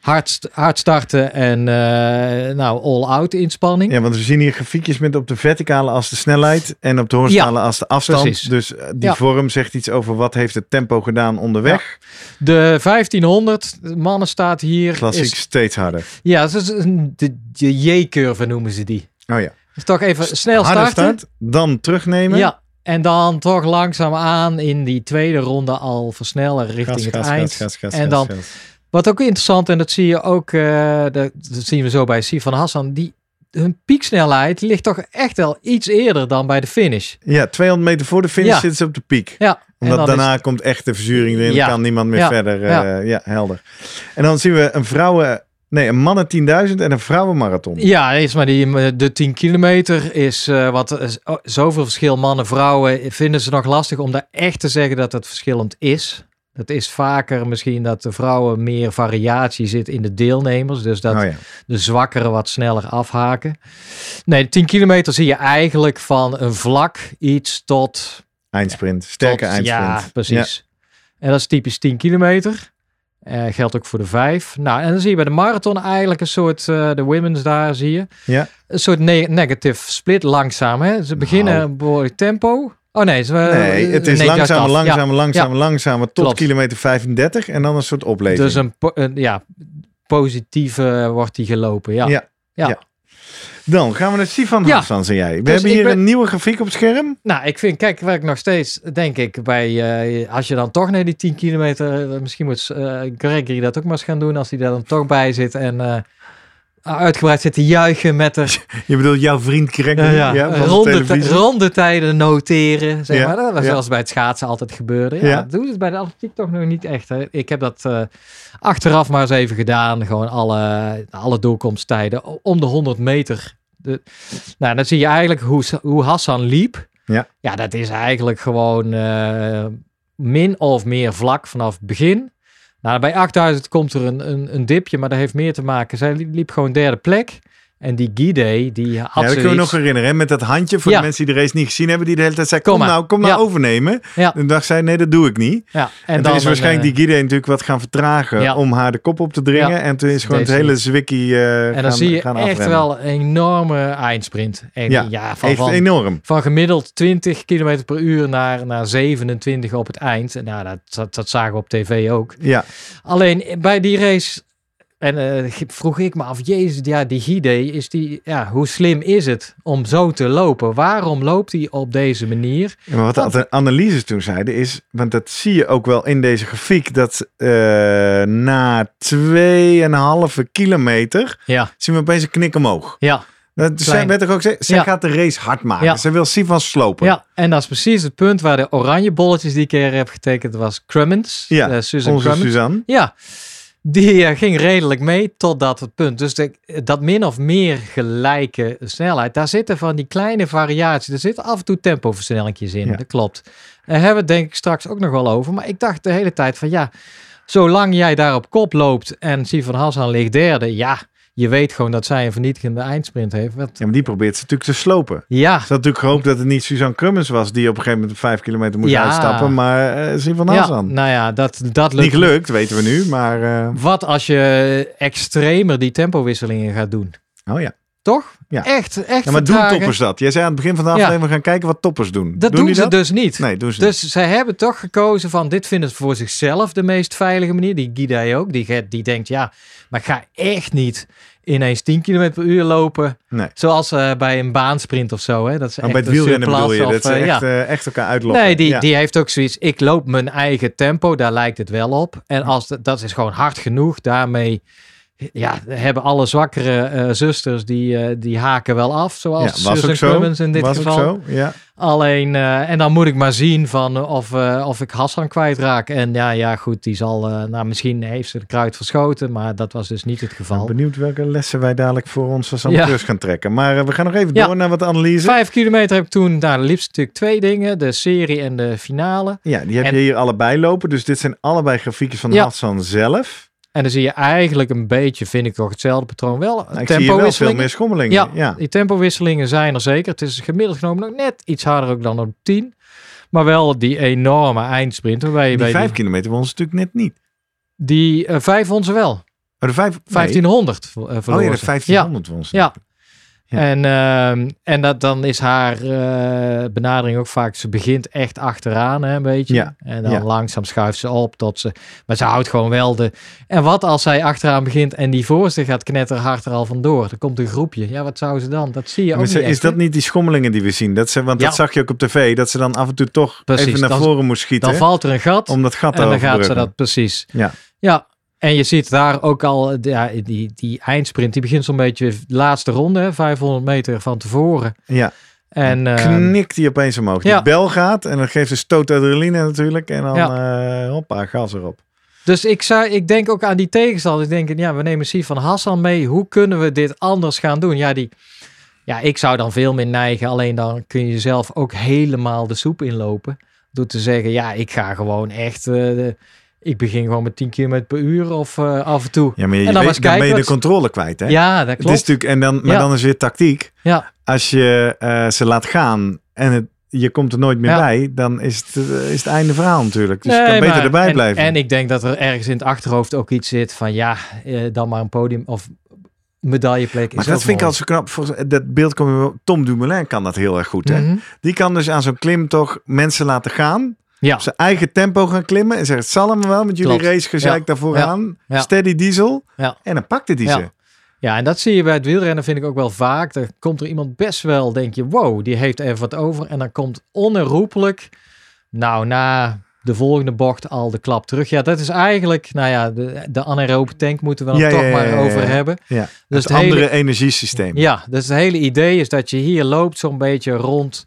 hard, st- hard starten en eh, nou, all-out inspanning. ja, want we zien hier grafiekjes met op de verticale as de snelheid en op de horizontale as de afstand. precies. Dus eh, die Ja. vorm zegt iets over wat heeft het tempo gedaan onderweg. De 1500 mannen staat hier. Klassiek Is, steeds harder. ja, een- de, de J-curve noemen ze die. Oh ja. Dus toch even snel starten. start, dan terugnemen. Ja, en dan toch langzaam aan in die tweede ronde al versnellen richting Gas, het gas, eind. gas, en dan. Wat ook interessant, en dat zie je ook, eh, dat, zien we zo bij Sifan Hassan, die, hun pieksnelheid ligt toch echt wel iets eerder dan bij de finish. Ja, 200 meter voor de finish Ja. zitten ze op de piek. Ja, Omdat daarna is- komt echt de verzuring erin. Ja. kan niemand meer Ja. verder. eh, Ja. helder. En dan zien we een vrouwen... Nee, een mannen 10.000 en een vrouwenmarathon. Ja, is maar die, de 10 kilometer is eh, wat is, oh, zoveel verschil mannen, vrouwen. Vinden ze nog lastig om daar echt te zeggen dat het verschillend is. Dat is vaker misschien dat de vrouwen meer variatie zit in de deelnemers. Dus dat Oh ja. de zwakkeren wat sneller afhaken. Nee, de 10 kilometer zie je eigenlijk van een vlak iets tot... Eindsprint. Sterke tot- eindsprint. Ja, precies. En dat is typisch 10 kilometer. Eh, geldt ook voor de 5. Nou, en dan zie je bij de marathon eigenlijk een soort, eh, de women's daar zie je. Ja. Een soort ne- negative split langzaam. Hè? Ze beginnen Nou. een behoorlijk tempo. Oh nee, het is nee, juist langzamer, af. Ja. langzamer, langzamer, langzamer tot Klopt. kilometer 35 en dan een soort opleving. Dus een, po- een ja, positieve wordt die gelopen. Ja. Ja. Ja. Dan gaan we naar Sifan Ja. Hassan, jij. We Dus hebben hier ben- een nieuwe grafiek op het scherm. Nou, ik vind, kijk, waar ik nog steeds denk ik bij, eh, als je dan toch naar die 10 kilometer, eh, misschien moet eh, Gregory dat ook maar eens gaan doen als hij daar dan toch bij zit en eh, uitgebreid zit te juichen met de *laughs* Je bedoelt jouw vriend Gregory ja, ja, ronde, televisie. rondetijden noteren, zeg Ja, maar. Dat was ja. zoals bij het schaatsen altijd gebeurde. Ja. Dat doen ze bij de atletiek toch nog niet echt. Hè. Ik heb dat eh, achteraf maar eens even gedaan. Gewoon alle, alle doorkomsttijden om de 100 meter. De, nou, dan zie je eigenlijk hoe, hoe Hassan liep. Ja. ja, dat is eigenlijk gewoon eh, min of meer vlak vanaf het begin. Nou, bij 8000 komt er een, een, een dipje, maar dat heeft meer te maken. Zij liep, gewoon derde plek. En die Gide, die had Ja, dat kunnen we nog herinneren. Hè? Met dat handje voor Ja. de mensen die de race niet gezien hebben. Die de hele tijd zei, kom, nou, kom nou Ja. overnemen. Ja. En dacht zij, nee, dat doe ik niet. Ja, En, en, toen is waarschijnlijk eh, die Guide natuurlijk wat gaan vertragen om haar de kop op te dringen. En toen is gewoon het hele zwikkie eh En gaan, dan zie je echt wel een enorme eindsprint. En Ja, van, Echt van, enorm. van gemiddeld 20 km per uur naar, naar 27 op het eind. En nou, dat, dat, dat zagen we op tv ook. Ja, Alleen bij die race, en eh, vroeg ik me af, jezus, ja, die Gide, is die, ja, hoe slim is het om zo te lopen? Waarom loopt hij op deze manier? Ja, wat de analyses toen zeiden is, want dat zie je ook wel in deze grafiek, dat eh, na 2,5 kilometer Ja, zien we opeens een knik omhoog. ja, Dat zij Klein. werd toch ook zij Ja. gaat de race hard maken. Ja. Ze wil Sivan slopen. ja. En dat is precies het punt waar de oranje bolletjes die ik er heb getekend was Crummins. Ja, eh, Susan Onze Crummins. Suzanne. Ja, die eh, ging redelijk mee tot dat het punt. Dus de, dat min of meer gelijke snelheid, daar zitten van die kleine variaties. Er zitten af en toe tempoversnellingjes in, Ja. dat klopt. Daar hebben we het denk ik straks ook nog wel over. Maar ik dacht de hele tijd van ja, zolang jij daar op kop loopt en Sivan Hassan ligt derde, ja, je weet gewoon dat zij een vernietigende eindsprint heeft. Wat, Ja, maar die probeert ze natuurlijk te slopen. ja, Ze had natuurlijk gehoopt dat het niet Suzanne Crummins was die op een gegeven moment 5 kilometer moest Ja. uitstappen, maar uh, Sivan ja, Hassan. nou ja, dat, dat niet lukt gelukt, weten we nu, maar... eh, Wat als je extremer die tempowisselingen gaat doen? oh ja. Toch? Ja. Echt, echt ja, maar doen toppers dat? Jij zei aan het begin van de aflevering, we gaan kijken wat toppers doen. Dat doen, ze dus niet. Nee, doen ze Dus zij hebben toch gekozen van dit vinden ze voor zichzelf de meest veilige manier. Die Gidai ook. Die, die denkt ja, maar ik ga echt niet ineens 10 km per uur lopen. Nee. Zoals eh, bij een baansprint of zo. Hè? Dat. Maar echt bij het een wielrennen bedoel je, dat of, ze eh, echt, ja. eh, echt elkaar uitlokken. Nee, die, Ja. die heeft ook zoiets. Ik loop mijn eigen tempo, daar lijkt het wel op. En als de- dat is gewoon hard genoeg. Daarmee ja, hebben alle zwakkere eh, zusters die, eh, die haken wel af. Zoals ja, was Susan. Crummins in dit was geval. ook zo, ja. Alleen, eh, en dan moet ik maar zien van of, of ik Hassan kwijtraak. En ja, ja, goed, die zal, nou misschien heeft ze de kruid verschoten, maar dat was dus niet het Ik geval. ben benieuwd welke lessen wij dadelijk voor ons als amateurs gaan trekken. Maar we gaan nog even door naar wat analyse. Vijf kilometer heb ik toen, nou, liefst natuurlijk twee dingen, de serie en de finale. Ja, die heb En- je hier allebei lopen. Dus dit zijn allebei grafiekjes van. Hassan zelf. En dan zie je eigenlijk een beetje, vind ik toch hetzelfde patroon wel. Nou, ik hier wel veel meer schommelingen. Ja, ja. die tempowisselingen zijn er zeker. Het is gemiddeld genomen nog net iets harder ook dan op 10. Maar wel die enorme eindsprint. Waarbij je Die bij vijf die, kilometer won ze natuurlijk net niet. die eh, vijf won ze wel. Oh, de vijf, nee. 1500 ver- eh, Oh ja, de ze. 1500 won ze. Ja. Ja. En, ehm, en dat, dan is haar eh, benadering ook vaak, ze begint echt achteraan hè, een beetje. Ja, En dan ja. langzaam schuift ze op tot ze... Maar ze houdt gewoon wel de... En wat als zij achteraan begint en die voorste gaat knetterhard er al vandoor? Er komt een groepje. Ja, wat zou ze dan? Dat zie je ook Maar niet is echt, dat niet die schommelingen die we zien? Dat ze, want dat zag je ook op tv, dat ze dan af en toe toch Precies, even naar dan- voren moest schieten. Dan valt er een gat om dat gat en dan te gaat ze dat precies. Ja. Ja, en je ziet daar ook al, ja, die, die eindsprint, die begint zo'n beetje de laatste ronde, hè, 500 meter van tevoren. Ja, En, ehm, knikt die opeens omhoog. Ja. bel gaat en dan geeft ze stoot adrenaline natuurlijk. En dan eh hoppa, gas erop. Dus ik, zou, ik denk ook aan die tegenstander. Ik denk, ja, we nemen Sifan Hassan mee. Hoe kunnen we dit anders gaan doen? Ja, die, ja, ik zou dan veel meer neigen. Alleen dan kun je zelf ook helemaal de soep inlopen. Door te zeggen, ja, ik ga gewoon echt... eh, de- ik begin gewoon met 10 km per uur of eh, af en toe. Ja, maar je En dan weet- was dan ben je de controle kwijt, hè? Ja, dat Het klopt. is natuurlijk, en dan, maar Ja. dan is weer tactiek. Ja, Als je eh, ze laat gaan en het, je komt er nooit meer Ja. bij, dan is het, eh, is het einde verhaal natuurlijk. Dus je Nee, kan beter maar- erbij en, blijven. En ik denk dat er ergens in het achterhoofd ook iets zit van ja, dan maar een podium of medailleplek. maar is dat vind ik altijd zo knap. Dat beeld komt Tom Dumoulin kan dat heel erg goed. Hè? Mhm. Die kan dus aan zo'n klim toch mensen laten gaan. Ja, Op zijn eigen tempo gaan klimmen. En zegt, het zal hem wel met jullie Klopt. racegezeik Ja. daarvoor aan. Steady diesel. En dan pakte die Ja. ze. ja, en dat zie je bij het wielrennen vind ik ook wel vaak. Er komt er iemand best wel, denk je, wow, die heeft even wat over. En dan komt onherroepelijk, nou na de volgende bocht al de klap terug. Ja, dat is eigenlijk, nou ja, de, de anaerobe tank moeten we dan Ja, toch ja, ja, maar ja, ja. over hebben. Ja. Dus het het hele- andere energiesysteem. Ja, dus het hele idee is dat je hier loopt zo'n beetje rond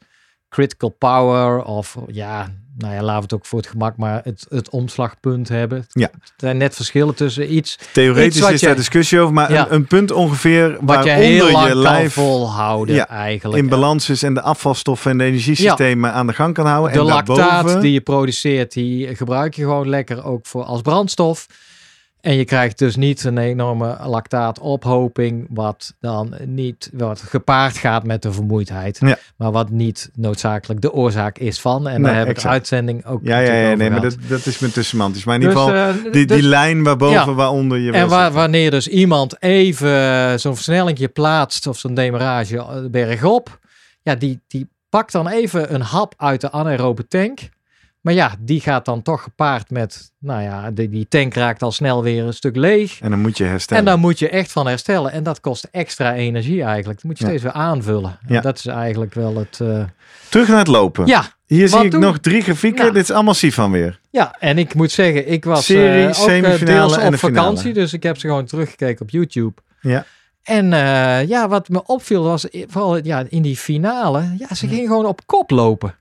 critical power of ja, nou ja, laten we het ook voor het gemak maar het, het omslagpunt hebben. Ja. Er zijn net verschillen tussen iets Theoretisch Iets is je- daar discussie over. Maar Ja. een, een punt ongeveer wat je heel lang je kan lijf volhouden Ja, eigenlijk. in balans is en de afvalstoffen en de energiesystemen aan de gang kan houden. De en lactaat daarboven, die je produceert, die gebruik je gewoon lekker ook voor als brandstof. En je krijgt dus niet een enorme lactaatophoping, wat dan niet wat gepaard gaat met de vermoeidheid. Ja. Maar wat niet noodzakelijk de oorzaak is van. En Nee, daar heb ik uitzending ook Ja, ja, ja nee, maar dat, dat is met semantisch. Maar in ieder Dus, geval, eh, die, die dus- lijn waarboven, Ja. waaronder je en wa- wanneer dus iemand even eh, zo'n versnellingje plaatst of zo'n demarage eh, bergop, ja, die, die pakt dan even een hap uit de anaerobe tank. Maar ja, die gaat dan toch gepaard met, nou ja, die, die tank raakt al snel weer een stuk leeg. En dan moet je herstellen. En daar moet je echt van herstellen. En dat kost extra energie eigenlijk. Dat moet je Ja. steeds weer aanvullen. En Ja. dat is eigenlijk wel het... eh, Terug naar het lopen. Ja, Hier wat zie ik nog drie grafieken. Nou. Dit is allemaal Sifan weer. ja, en ik moet zeggen, ik was Serie, eh, ook eh, semifinale deels en op finale. vakantie. Dus ik heb ze gewoon teruggekeken op YouTube. Ja. En eh, ja, wat me opviel was vooral ja, in die finale. Ja, ze gingen gewoon op kop lopen.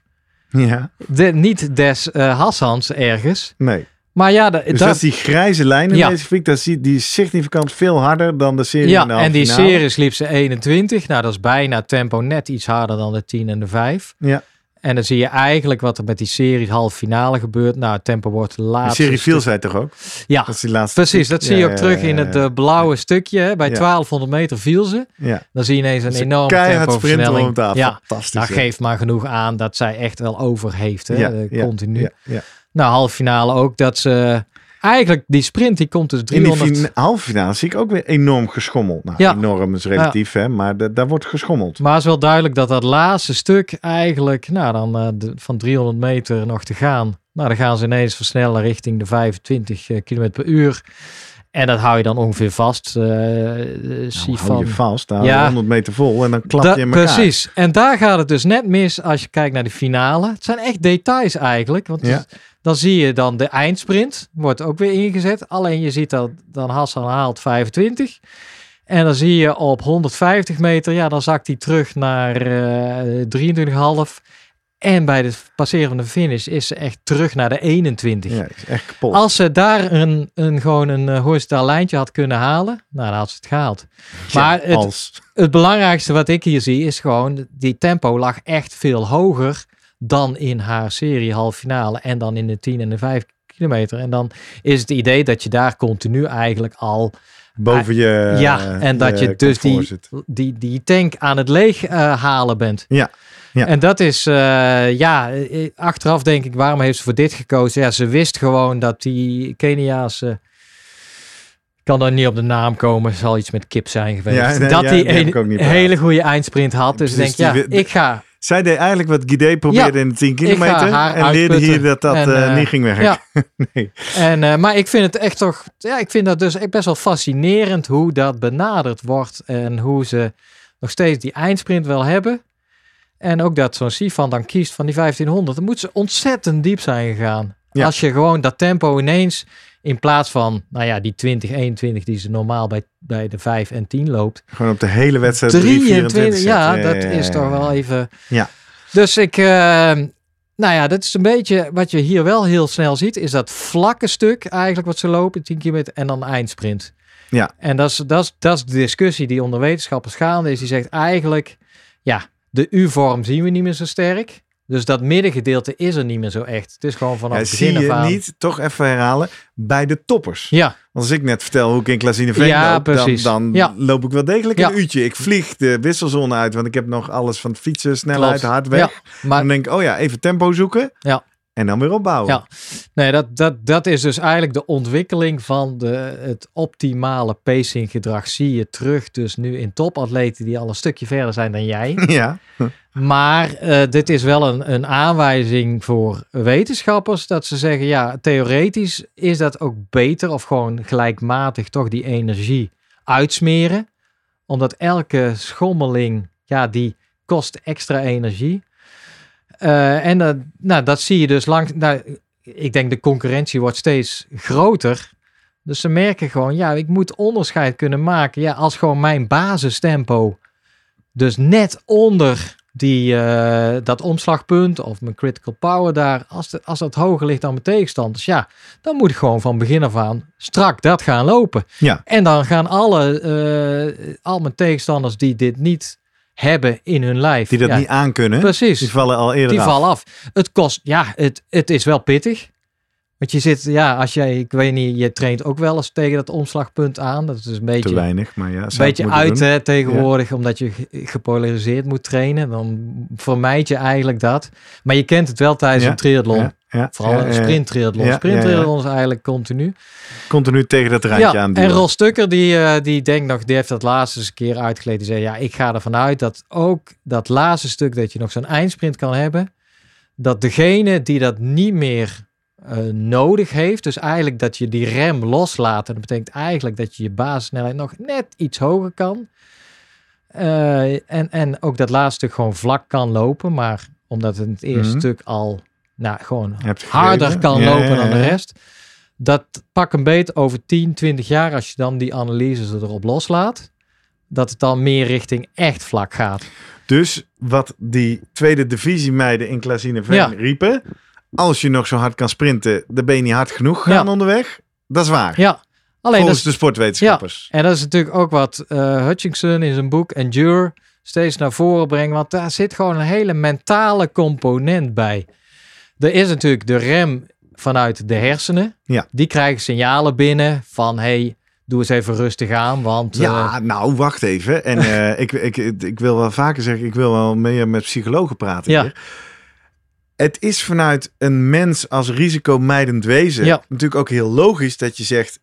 Ja, De, niet des eh, Hassans ergens. nee. Maar ja, de, Dus dat, is die grijze lijn in Ja. deze grafiek. Dat die, die is significant veel harder dan de serie ja in de en die finale. series liep ze 21. Nou, dat is bijna tempo net iets harder dan de 10 en de 5. Ja. En dan zie je eigenlijk wat er met die series halve finale gebeurt. Nou, het tempo wordt De laatste. serie viel zij toch ook? Ja, Dat is die laatste. precies. Dat zie je Ja, ook terug in het eh, blauwe stukje. hè. Bij Ja. 1200 meter viel ze. Ja. Dan zie je ineens een is enorme tempoversnelling. Ja, Fantastisch. dat hè? geeft maar genoeg aan dat zij echt wel over heeft. Hè? Eh, continu. Ja, ja. Nou, halve finale ook. Dat ze eigenlijk die sprint die komt dus In die 300. halve finale zie ik ook weer enorm geschommeld. Nou, Ja. enorm is relatief, hè, maar da- daar wordt geschommeld. Maar het is wel duidelijk dat dat laatste stuk eigenlijk, nou dan eh, de, van 300 meter nog te gaan. Nou, dan gaan ze ineens versnellen richting de 25 km per uur. En dat hou je dan ongeveer vast. eh Nou, hou van... je vast, dan Ja. hou je 100 meter vol en dan klap je in elkaar. Precies. En daar gaat het dus net mis als je kijkt naar de finale. Het zijn echt details eigenlijk. Want Ja. het- dan zie je dan de eindsprint. Wordt ook weer ingezet. Alleen je ziet dat dan Hassan haalt 25. En dan zie je op 150 meter. Ja, dan zakt hij terug naar eh 23,5. En bij het passeren van de finish is ze echt terug naar de 21. Ja, is echt kapot. Als ze daar een, een, gewoon een uh, horizontaal lijntje had kunnen halen, nou dan had ze het gehaald. Ja, maar het, als. het belangrijkste wat ik hier zie is gewoon, die tempo lag echt veel hoger dan in haar serie halve finale en dan in de 10 en de 5 kilometer. En dan is het idee dat je daar continu eigenlijk al, Boven je ja, en dat je dus die, zit. die, die tank aan het leeg uh, halen bent. Ja. Ja. En dat is, uh, ja, achteraf denk ik, waarom heeft ze voor dit gekozen? Ja, ze wist gewoon dat die Keniaanse, kan dan niet op de naam komen, zal iets met kip zijn geweest. Ja, nee, dat ja, een hele goede eindsprint had. Dus denk, ja, die, ik ga. Zij deed eigenlijk wat Guidé probeerde Ja, in de 10 kilometer. En leerde hier dat dat en, uh, niet ging werken. Ja. *laughs* nee. en, uh, maar ik vind het echt toch, ja, ik vind dat dus best wel fascinerend hoe dat benaderd wordt. En hoe ze nog steeds die eindsprint wel hebben. En ook dat zo'n Sifan dan kiest van die 1500. Dan moet ze ontzettend diep zijn gegaan. Ja. Als je gewoon dat tempo ineens in plaats van, nou ja, die 20, 21 die ze normaal bij, bij de 5 en 10 loopt. Gewoon op de hele wedstrijd 23, 3, ja, ja, dat is toch wel even... Ja. Dus ik, uh, nou ja, dat is een beetje wat je hier wel heel snel ziet, is dat vlakke stuk eigenlijk wat ze lopen, 10 kilometer, en dan eindsprint. Ja. En dat is, dat, is, dat is de discussie die onder wetenschappers gaande is. Die zegt eigenlijk, ja, de U-vorm zien we niet meer zo sterk. Dus dat middengedeelte is er niet meer zo echt. Het is gewoon vanaf Ja, het zie begin je af aan. niet, toch even herhalen, bij de toppers. Ja, Want als ik net vertel hoe ik in Klazineveen Ja, loop, dan, precies. dan Ja. loop ik wel degelijk een uurtje. Ik vlieg de wisselzone uit, want ik heb nog alles van fietsen, snelheid, Klopt. hard weg. Ja, maar Dan denk ik, oh ja, even tempo zoeken. Ja. En dan weer opbouwen. Ja. Nee, dat, dat, dat is dus eigenlijk de ontwikkeling van de, het optimale pacinggedrag. Zie je terug dus nu in topatleten die al een stukje verder zijn dan jij. *laughs* Ja. Maar eh, dit is wel een, een aanwijzing voor wetenschappers dat ze zeggen, ja, theoretisch is dat ook beter of gewoon gelijkmatig toch die energie uitsmeren. Omdat elke schommeling, ja, die kost extra energie. Eh, en dat, nou, dat zie je dus lang. Nou, ik denk de concurrentie wordt steeds groter. Dus ze merken gewoon, ja, ik moet onderscheid kunnen maken. Ja, als gewoon mijn basistempo dus net onder die, eh, dat omslagpunt of mijn critical power daar, als, de, als dat hoger ligt dan mijn tegenstanders, ja, dan moet ik gewoon van begin af aan strak dat gaan lopen. Ja. En dan gaan alle, eh, al mijn tegenstanders die dit niet hebben in hun lijf. Die dat ja, niet aankunnen, Precies. die vallen al eerder Die af. vallen af. Het kost, ja, het, het is wel pittig. Want je zit, ja, als jij, ik weet niet, je traint ook wel eens tegen dat omslagpunt aan. Dat is dus een Te beetje, weinig, maar ja. een beetje uit hè, tegenwoordig, omdat je ge- gepolariseerd moet trainen. Dan vermijd je eigenlijk dat. Maar je kent het wel tijdens Ja, een triathlon. Ja, Vooral een sprint triathlon. sprint triathlon is eigenlijk continu. Continu tegen dat randje Ja, aan en Ros Stukker die, eh, die denkt nog, die heeft dat laatste eens een keer uitgeleid. Die zei, ja, ik ga ervan uit dat ook dat laatste stuk dat je nog zo'n eindsprint kan hebben, dat degene die dat niet meer eh, nodig heeft, dus eigenlijk dat je die rem loslaat, en dat betekent eigenlijk dat je je basissnelheid nog net iets hoger kan. Eh, en, en ook dat laatste stuk gewoon vlak kan lopen, maar omdat het in het eerste Mhm. stuk al nou, gewoon harder kan Ja, lopen ja, dan de rest. Dat pak een beet over 10, 20 jaar, als je dan die analyses erop loslaat, dat het dan meer richting echt vlak gaat. Dus wat die tweede divisiemeiden in Klazineveen Ja. riepen. Als je nog zo hard kan sprinten, dan ben je niet hard genoeg gaan Ja. onderweg. Dat is waar. Ja, alleen dat volgens is, de sportwetenschappers. en dat is natuurlijk ook wat eh, Hutchinson in zijn boek Endure steeds naar voren brengt, want daar zit gewoon een hele mentale component bij. Er is natuurlijk de rem vanuit de hersenen. Ja. Die krijgen signalen binnen van hey, doe eens even rustig aan, want eh, Ja, nou, wacht even. En *laughs* eh, ik, ik, ik wil wel vaker zeggen, ik wil wel meer met psychologen praten Ja. hier. Het is vanuit een mens als risicomijdend wezen Ja. natuurlijk ook heel logisch dat je zegt...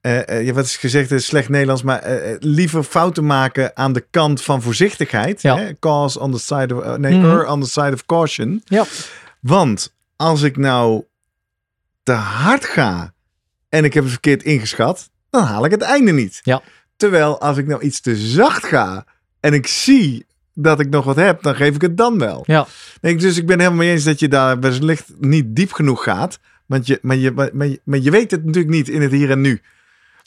eh, eh, ja, wat is gezegd, is slecht Nederlands, maar eh, eh, liever fouten maken aan de kant van voorzichtigheid. Ja. Hè? Cause on the side of, eh, nee, Mhm. on the side of caution. Ja. Want als ik nou te hard ga en ik heb het verkeerd ingeschat, dan haal ik het einde niet. Ja. Terwijl als ik nou iets te zacht ga en ik zie dat ik nog wat heb, dan geef ik het dan wel. Ja. Dus ik ben helemaal mee eens dat je daar wellicht niet diep genoeg gaat. Want je, maar, je, maar, je, maar je weet het natuurlijk niet in het hier en nu.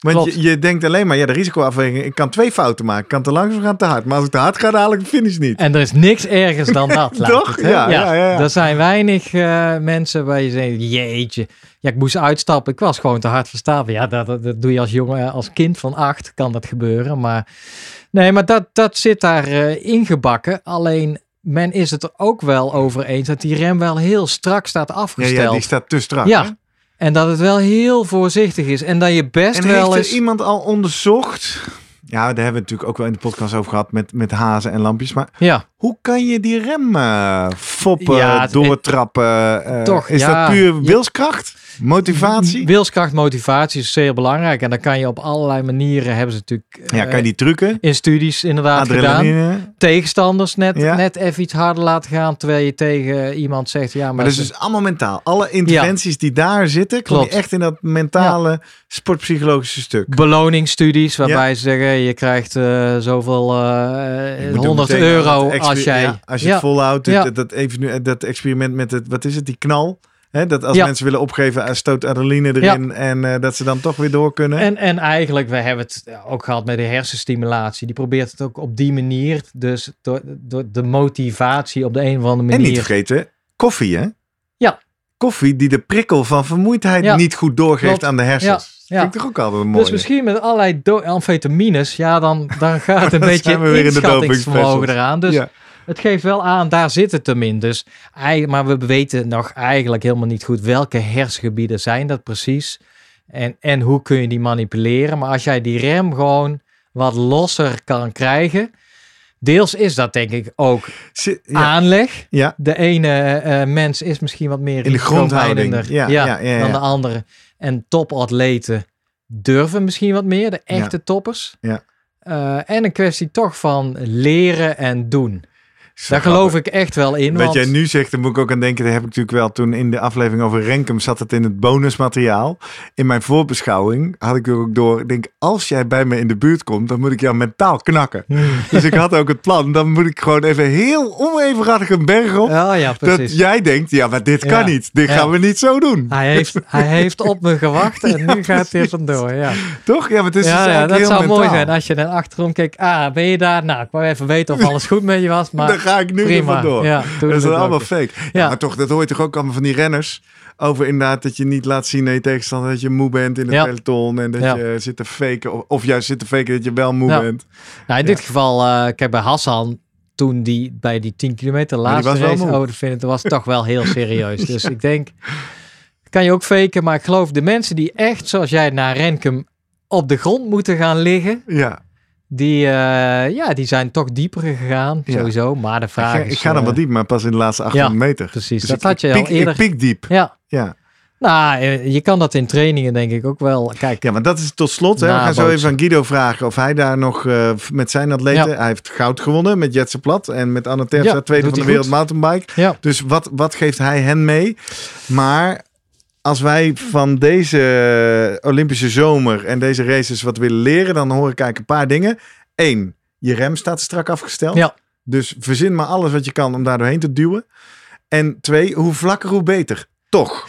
Want Klopt. je, je denkt alleen maar, ja, de risicoafweging, ik kan twee fouten maken. Ik kan te langzaam gaan, te hard. Maar als ik te hard ga, haal ik de finish niet. En er is niks ergers dan *laughs* dat. Toch? het? Ja, ja, ja. Er zijn weinig eh, mensen waar je zegt, jeetje. Ja, ik moest uitstappen. Ik was gewoon te hard verstappen. Ja, dat, dat, dat doe je als jongen, als kind van acht kan dat gebeuren. Maar nee, maar dat, dat zit daar eh, ingebakken. Alleen men is het er ook wel over eens dat die rem wel heel strak staat Ja, afgesteld. ja, die staat te strak. Ja, hè? En dat het wel heel voorzichtig is. En dat je best En wel eens... er iemand al onderzocht? Ja, daar hebben we natuurlijk ook wel in de podcast over gehad met, met hazen en lampjes. Maar Ja, hoe kan je die rem eh, foppen, Ja, doortrappen? eh, Toch, is ja. dat puur Ja. wilskracht? Motivatie? wilskracht, motivatie is zeer belangrijk. En dan kan je op allerlei manieren, hebben ze natuurlijk Ja, eh, kan je die trucken? in studies inderdaad gedaan. Adrenaline? Tegenstanders net, Ja. net even iets harder laten gaan, terwijl je tegen iemand zegt, ja, maar, Maar dat is dus allemaal mentaal. Alle interventies die daar zitten, je Klopt. echt in dat mentale sportpsychologische stuk. beloningsstudies waarbij ze zeggen, je krijgt eh, zoveel eh, Je moet ook 100 meteen aan euro als jij... als je het volhoudt, dat, even nu, dat experiment met het, wat is het, die knal. Hè, dat als Ja. mensen willen opgeven, eh, stoot adrenaline erin en eh, dat ze dan toch weer door kunnen. En, en eigenlijk, we hebben het ook gehad met de hersenstimulatie. Die probeert het ook op die manier, dus door, door de motivatie op de een of andere En manier. niet vergeten, koffie hè? Ja. Koffie die de prikkel van vermoeidheid Ja. niet goed doorgeeft Klopt. aan de hersens. Ja. Vind ik toch ook altijd mooi. Dus misschien met allerlei amfetamines, ja, dan, dan *laughs* gaat een Dan beetje weer in de dopingspecials. eraan. Dus Ja. Het geeft wel aan, daar zit het hem in. Dus, maar we weten nog eigenlijk helemaal niet goed welke hersengebieden zijn dat precies. En, en hoe kun je die manipuleren. Maar als jij die rem gewoon wat losser kan krijgen. Deels is dat denk ik ook Ja, aanleg. ja, De ene eh, mens is misschien wat meer In de grondhouding. ja, ja, ja. dan de andere. En topatleten durven misschien wat meer, de echte toppers. Ja. Eh, en een kwestie toch van leren en doen. Daar geloof ik echt wel in. Wat want- jij nu zegt, daar moet ik ook aan denken. Daar heb ik natuurlijk wel toen in de aflevering over Renkum zat het in het bonusmateriaal. In mijn voorbeschouwing had ik er ook door. Ik denk, als jij bij me in de buurt komt, dan moet ik jou mentaal knakken. *laughs* dus ik had ook het plan. Dan moet ik gewoon even heel onevenredig een berg op. Ja, ja, precies. dat jij denkt, ja, maar dit kan Ja. niet. Dit gaan we niet zo doen. Hij, heeft, *laughs* hij heeft op me gewacht en nu gaat hij er vandoor. Ja, Toch? Ja, maar het is dus dat heel zou mooi zijn als je dan achterom kijkt. Ah, ben je daar? Nou, ik wou even weten of *laughs* alles goed met je was. Maar ga ik nu er prima. vandoor. Ja, dat is allemaal fake. Ja. Maar toch, dat hoor je toch ook allemaal van die renners. Over inderdaad dat je niet laat zien aan je tegenstander dat je moe bent in het peloton. En dat je zit te faken. Of, of juist zit te faken dat je wel moe bent. Nou, in dit geval, eh kijk bij Hassan, toen die bij die 10 kilometer laatste race, moe. oh, dat vind ik, dat was toch wel heel serieus. *laughs* Dus ik denk, kan je ook faken, maar ik geloof de mensen die echt, zoals jij naar Renkum, op de grond moeten gaan liggen, Ja, die, eh, ja, die zijn toch dieper gegaan, Ja. sowieso. Maar de ik vraag ga, is... ik ga dan eh, wat diep, maar pas in de laatste 800 meter. precies. Dus Dat ik, had je ik al eerder. Ik piek diep. Ja, Ja. nou, eh, je kan dat in trainingen denk ik ook wel. Kijk, ja, maar dat is tot slot. Hè. We gaan zo even aan Guido vragen of hij daar nog met zijn atleten... Ja. Hij heeft goud gewonnen met Jetse Plat. En met Anne Terpstra, Ja, tweede van de wereld mountainbike. ja. Dus wat, wat geeft hij hen mee? Maar als wij van deze Olympische zomer en deze races wat willen leren, dan hoor ik eigenlijk een paar dingen. Eén, je rem staat strak afgesteld. Ja. Dus verzin maar alles wat je kan om daar doorheen te duwen. En twee, hoe vlakker, hoe beter. Toch?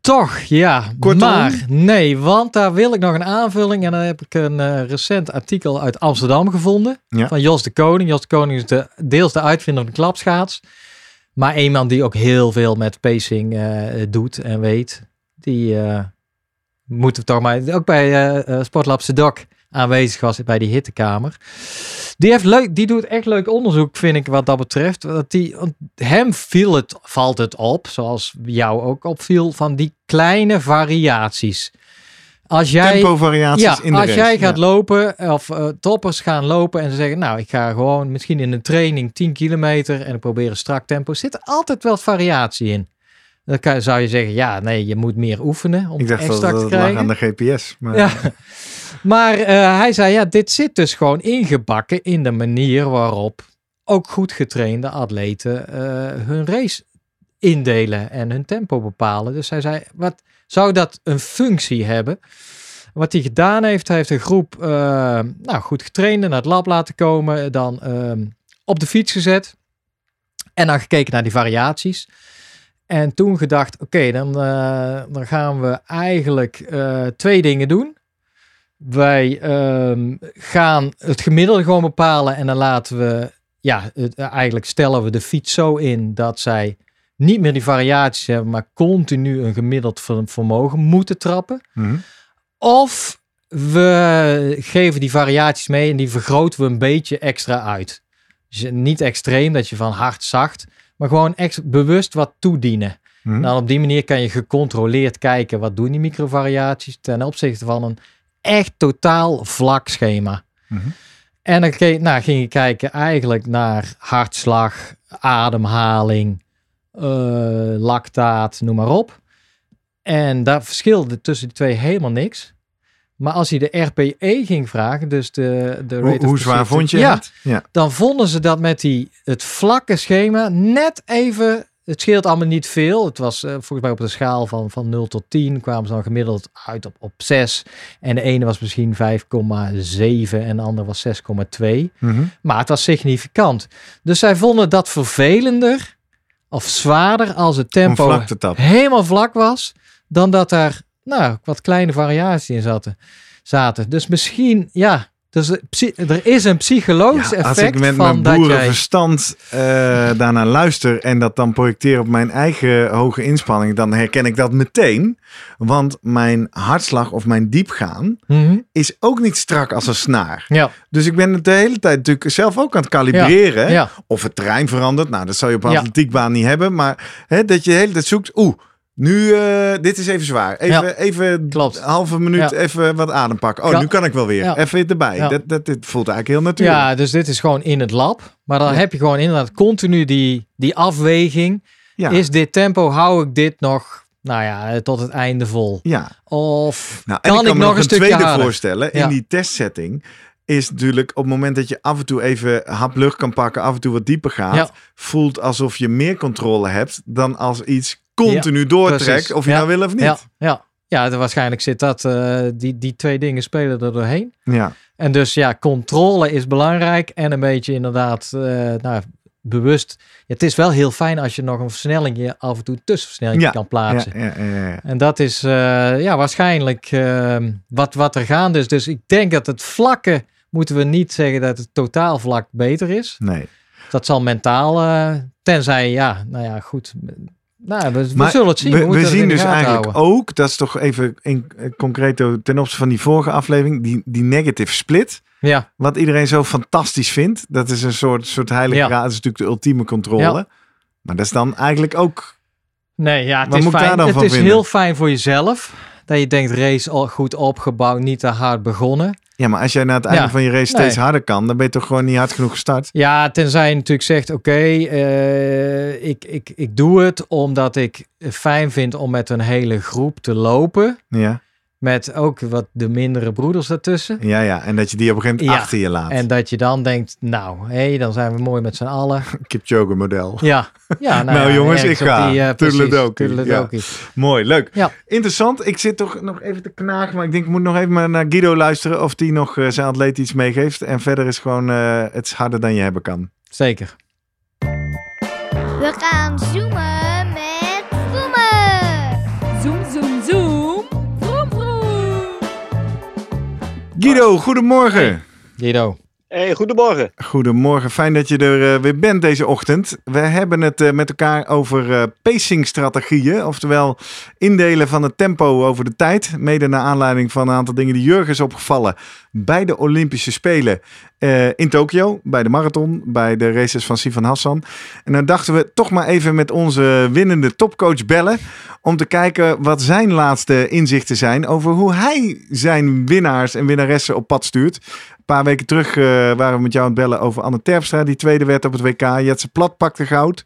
Toch, ja. Kortom? Maar nee, want daar wil ik nog een aanvulling. En dan heb ik een eh, recent artikel uit Amsterdam gevonden. Ja. Van Jos de Koning. Jos de Koning is de, deels de uitvinder van de klapschaats. Maar iemand die ook heel veel met pacing eh, doet en weet. Die eh moeten we toch maar... Ook bij eh, Sportlab aanwezig was bij die hittekamer. Die, heeft leuk, die doet echt leuk onderzoek, vind ik, wat dat betreft. Dat die, hem viel het, valt het op, zoals jou ook opviel, van die kleine variaties. Als jij, Tempovariaties ja, in de als race. jij gaat Ja. lopen, of eh, toppers gaan lopen en ze zeggen, nou, ik ga gewoon misschien in een training 10 kilometer en ik probeer een strak tempo, zit er altijd wel variatie in. Dan kan, zou je zeggen, ja, nee, je moet meer oefenen om Ik dacht echt dat te krijgen. aan de GPS. Maar Ja. *laughs* Maar eh, hij zei, ja, dit zit dus gewoon ingebakken in de manier waarop ook goed getrainde atleten eh, hun race indelen en hun tempo bepalen. Dus hij zei, wat zou dat een functie hebben? Wat hij gedaan heeft, hij heeft een groep eh, nou, goed getrainde naar het lab laten komen, dan ehm, op de fiets gezet en dan gekeken naar die variaties. En toen gedacht, oké, dan, eh, dan gaan we eigenlijk eh, twee dingen doen. Wij ehm, gaan het gemiddelde gewoon bepalen en dan laten we, ja, eigenlijk stellen we de fiets zo in dat zij niet meer die variaties hebben, maar continu een gemiddeld ver- vermogen moeten trappen. Mhm. Of we geven die variaties mee en die vergroten we een beetje extra uit. Dus niet extreem dat je van hard zacht, maar gewoon ex bewust wat toedienen. Mhm. Nou, op die manier kan je gecontroleerd kijken wat doen die microvariaties ten opzichte van een echt totaal vlak schema. Mhm. En dan nou, ging je kijken eigenlijk naar hartslag, ademhaling, lactaat, noem maar op. En daar verschilde tussen die twee helemaal niks. Maar als je de RPE ging vragen, dus de, de Hoe, rate of hoe zwaar vond je ja, het? Ja. dan vonden ze dat met die, het vlakke schema net even. Het scheelt allemaal niet veel. Het was eh, volgens mij op de schaal van, van 0 tot 10 kwamen ze dan gemiddeld uit op, op 6. En de ene was misschien 5,7 en de andere was 6,2. Mhm. Maar het was significant. Dus zij vonden dat vervelender of zwaarder als het tempo helemaal vlak was, dan dat er nou, wat kleine variaties in zaten. zaten. Dus misschien, ja, Dus er is een psychologisch Ja, effect als ik met van mijn jij... boerenverstand eh, daarnaar luister en dat dan projecteer op mijn eigen hoge inspanning, dan herken ik dat meteen. Want mijn hartslag of mijn diepgaan Mhm. is ook niet strak als een snaar. Ja, Dus ik ben het de hele tijd natuurlijk zelf ook aan het kalibreren. ja. Of het terrein verandert. Nou, dat zou je op een atletiekbaan niet hebben. Maar hè, dat je de hele tijd zoekt. Oeh, nu, eh, dit is even zwaar. Even, Ja, even klopt. een halve minuut Ja. even wat adem pakken. Oh, Ja. nu kan ik wel weer. Even erbij. Dat, dat, dit voelt eigenlijk heel natuurlijk. ja, dus dit is gewoon in het lab. Maar dan heb je gewoon inderdaad continu die, die afweging. Is dit tempo, hou ik dit nog, nou ja, tot het einde vol? ja. Of Nou, kan ik ik kan me nog nog een stukje tweede harder? voorstellen. In die testsetting is natuurlijk op het moment dat je af en toe even hap lucht kan pakken, af en toe wat dieper gaat, voelt alsof je meer controle hebt dan als iets continu doortrekt, precies. of je Ja. nou wil of niet. Ja, ja. waarschijnlijk zit dat, eh, die, die twee dingen spelen er doorheen. ja. En dus ja, controle is belangrijk en een beetje inderdaad eh, nou, bewust. Ja, het is wel heel fijn als je nog een versnelling af en toe een tussenversnelling Ja, kan plaatsen. ja, ja, ja. En dat is eh, ja, waarschijnlijk eh, wat, wat er gaande is. Dus ik denk dat het vlakke, moeten we niet zeggen dat het totaalvlak beter is. Nee. Dat zal mentaal, tenzij, ja, nou ja, goed. Nou, we, we Maar zullen het zien. We, zien dus eigenlijk houden. ook, dat is toch even in, eh, concreto ten opzichte van die vorige aflevering, die, die negative split. Ja, Wat iedereen zo fantastisch vindt. Dat is een soort, soort heilige Ja. raad. Dat is natuurlijk de ultieme controle. Ja. Maar dat is dan eigenlijk ook... nee, ja, het Wat is fijn. Het is vinden? heel fijn voor jezelf. Dat je denkt, race al goed opgebouwd, niet te hard begonnen. Ja, maar als jij na het einde Ja. van je race steeds Nee. harder kan, dan ben je toch gewoon niet hard genoeg gestart. Ja, tenzij je natuurlijk zegt, oké, eh, ik, ik, ik doe het omdat ik fijn vind om met een hele groep te lopen. Ja, Met ook wat de mindere broeders ertussen. ja, ja. En dat je die op een gegeven moment Ja. achter je laat. En dat je dan denkt, nou, hé, dan zijn we mooi met z'n allen. *laughs* Kipchoge model. Ja, ja *laughs* Nou, ja, jongens, ergens ik ga. Die, precies, Toedeledokie, toedeledokie. Mooi, leuk. Ja. Interessant. Ik zit toch nog even te knagen, maar ik denk ik moet nog even maar naar Guido luisteren of die nog eh, zijn atleet iets meegeeft. En verder is gewoon eh, het is harder dan je hebben kan. Zeker. We gaan zoomen Guido, goedemorgen. Guido. Hey, goedemorgen. Goedemorgen, fijn dat je er eh, weer bent deze ochtend. We hebben het eh, met elkaar over eh pacingstrategieën, oftewel indelen van het tempo over de tijd. Mede naar aanleiding van een aantal dingen die Jurgen is opgevallen bij de Olympische Spelen in Tokio, bij de marathon, bij de races van Sivan Hassan. En dan dachten we toch maar even met onze winnende topcoach bellen om te kijken wat zijn laatste inzichten zijn over hoe hij zijn winnaars en winnaressen op pad stuurt. Paar weken terug eh, waren we met jou aan het bellen over Anne Terpstra, die tweede werd op het WK. Jetse Plat pakte goud.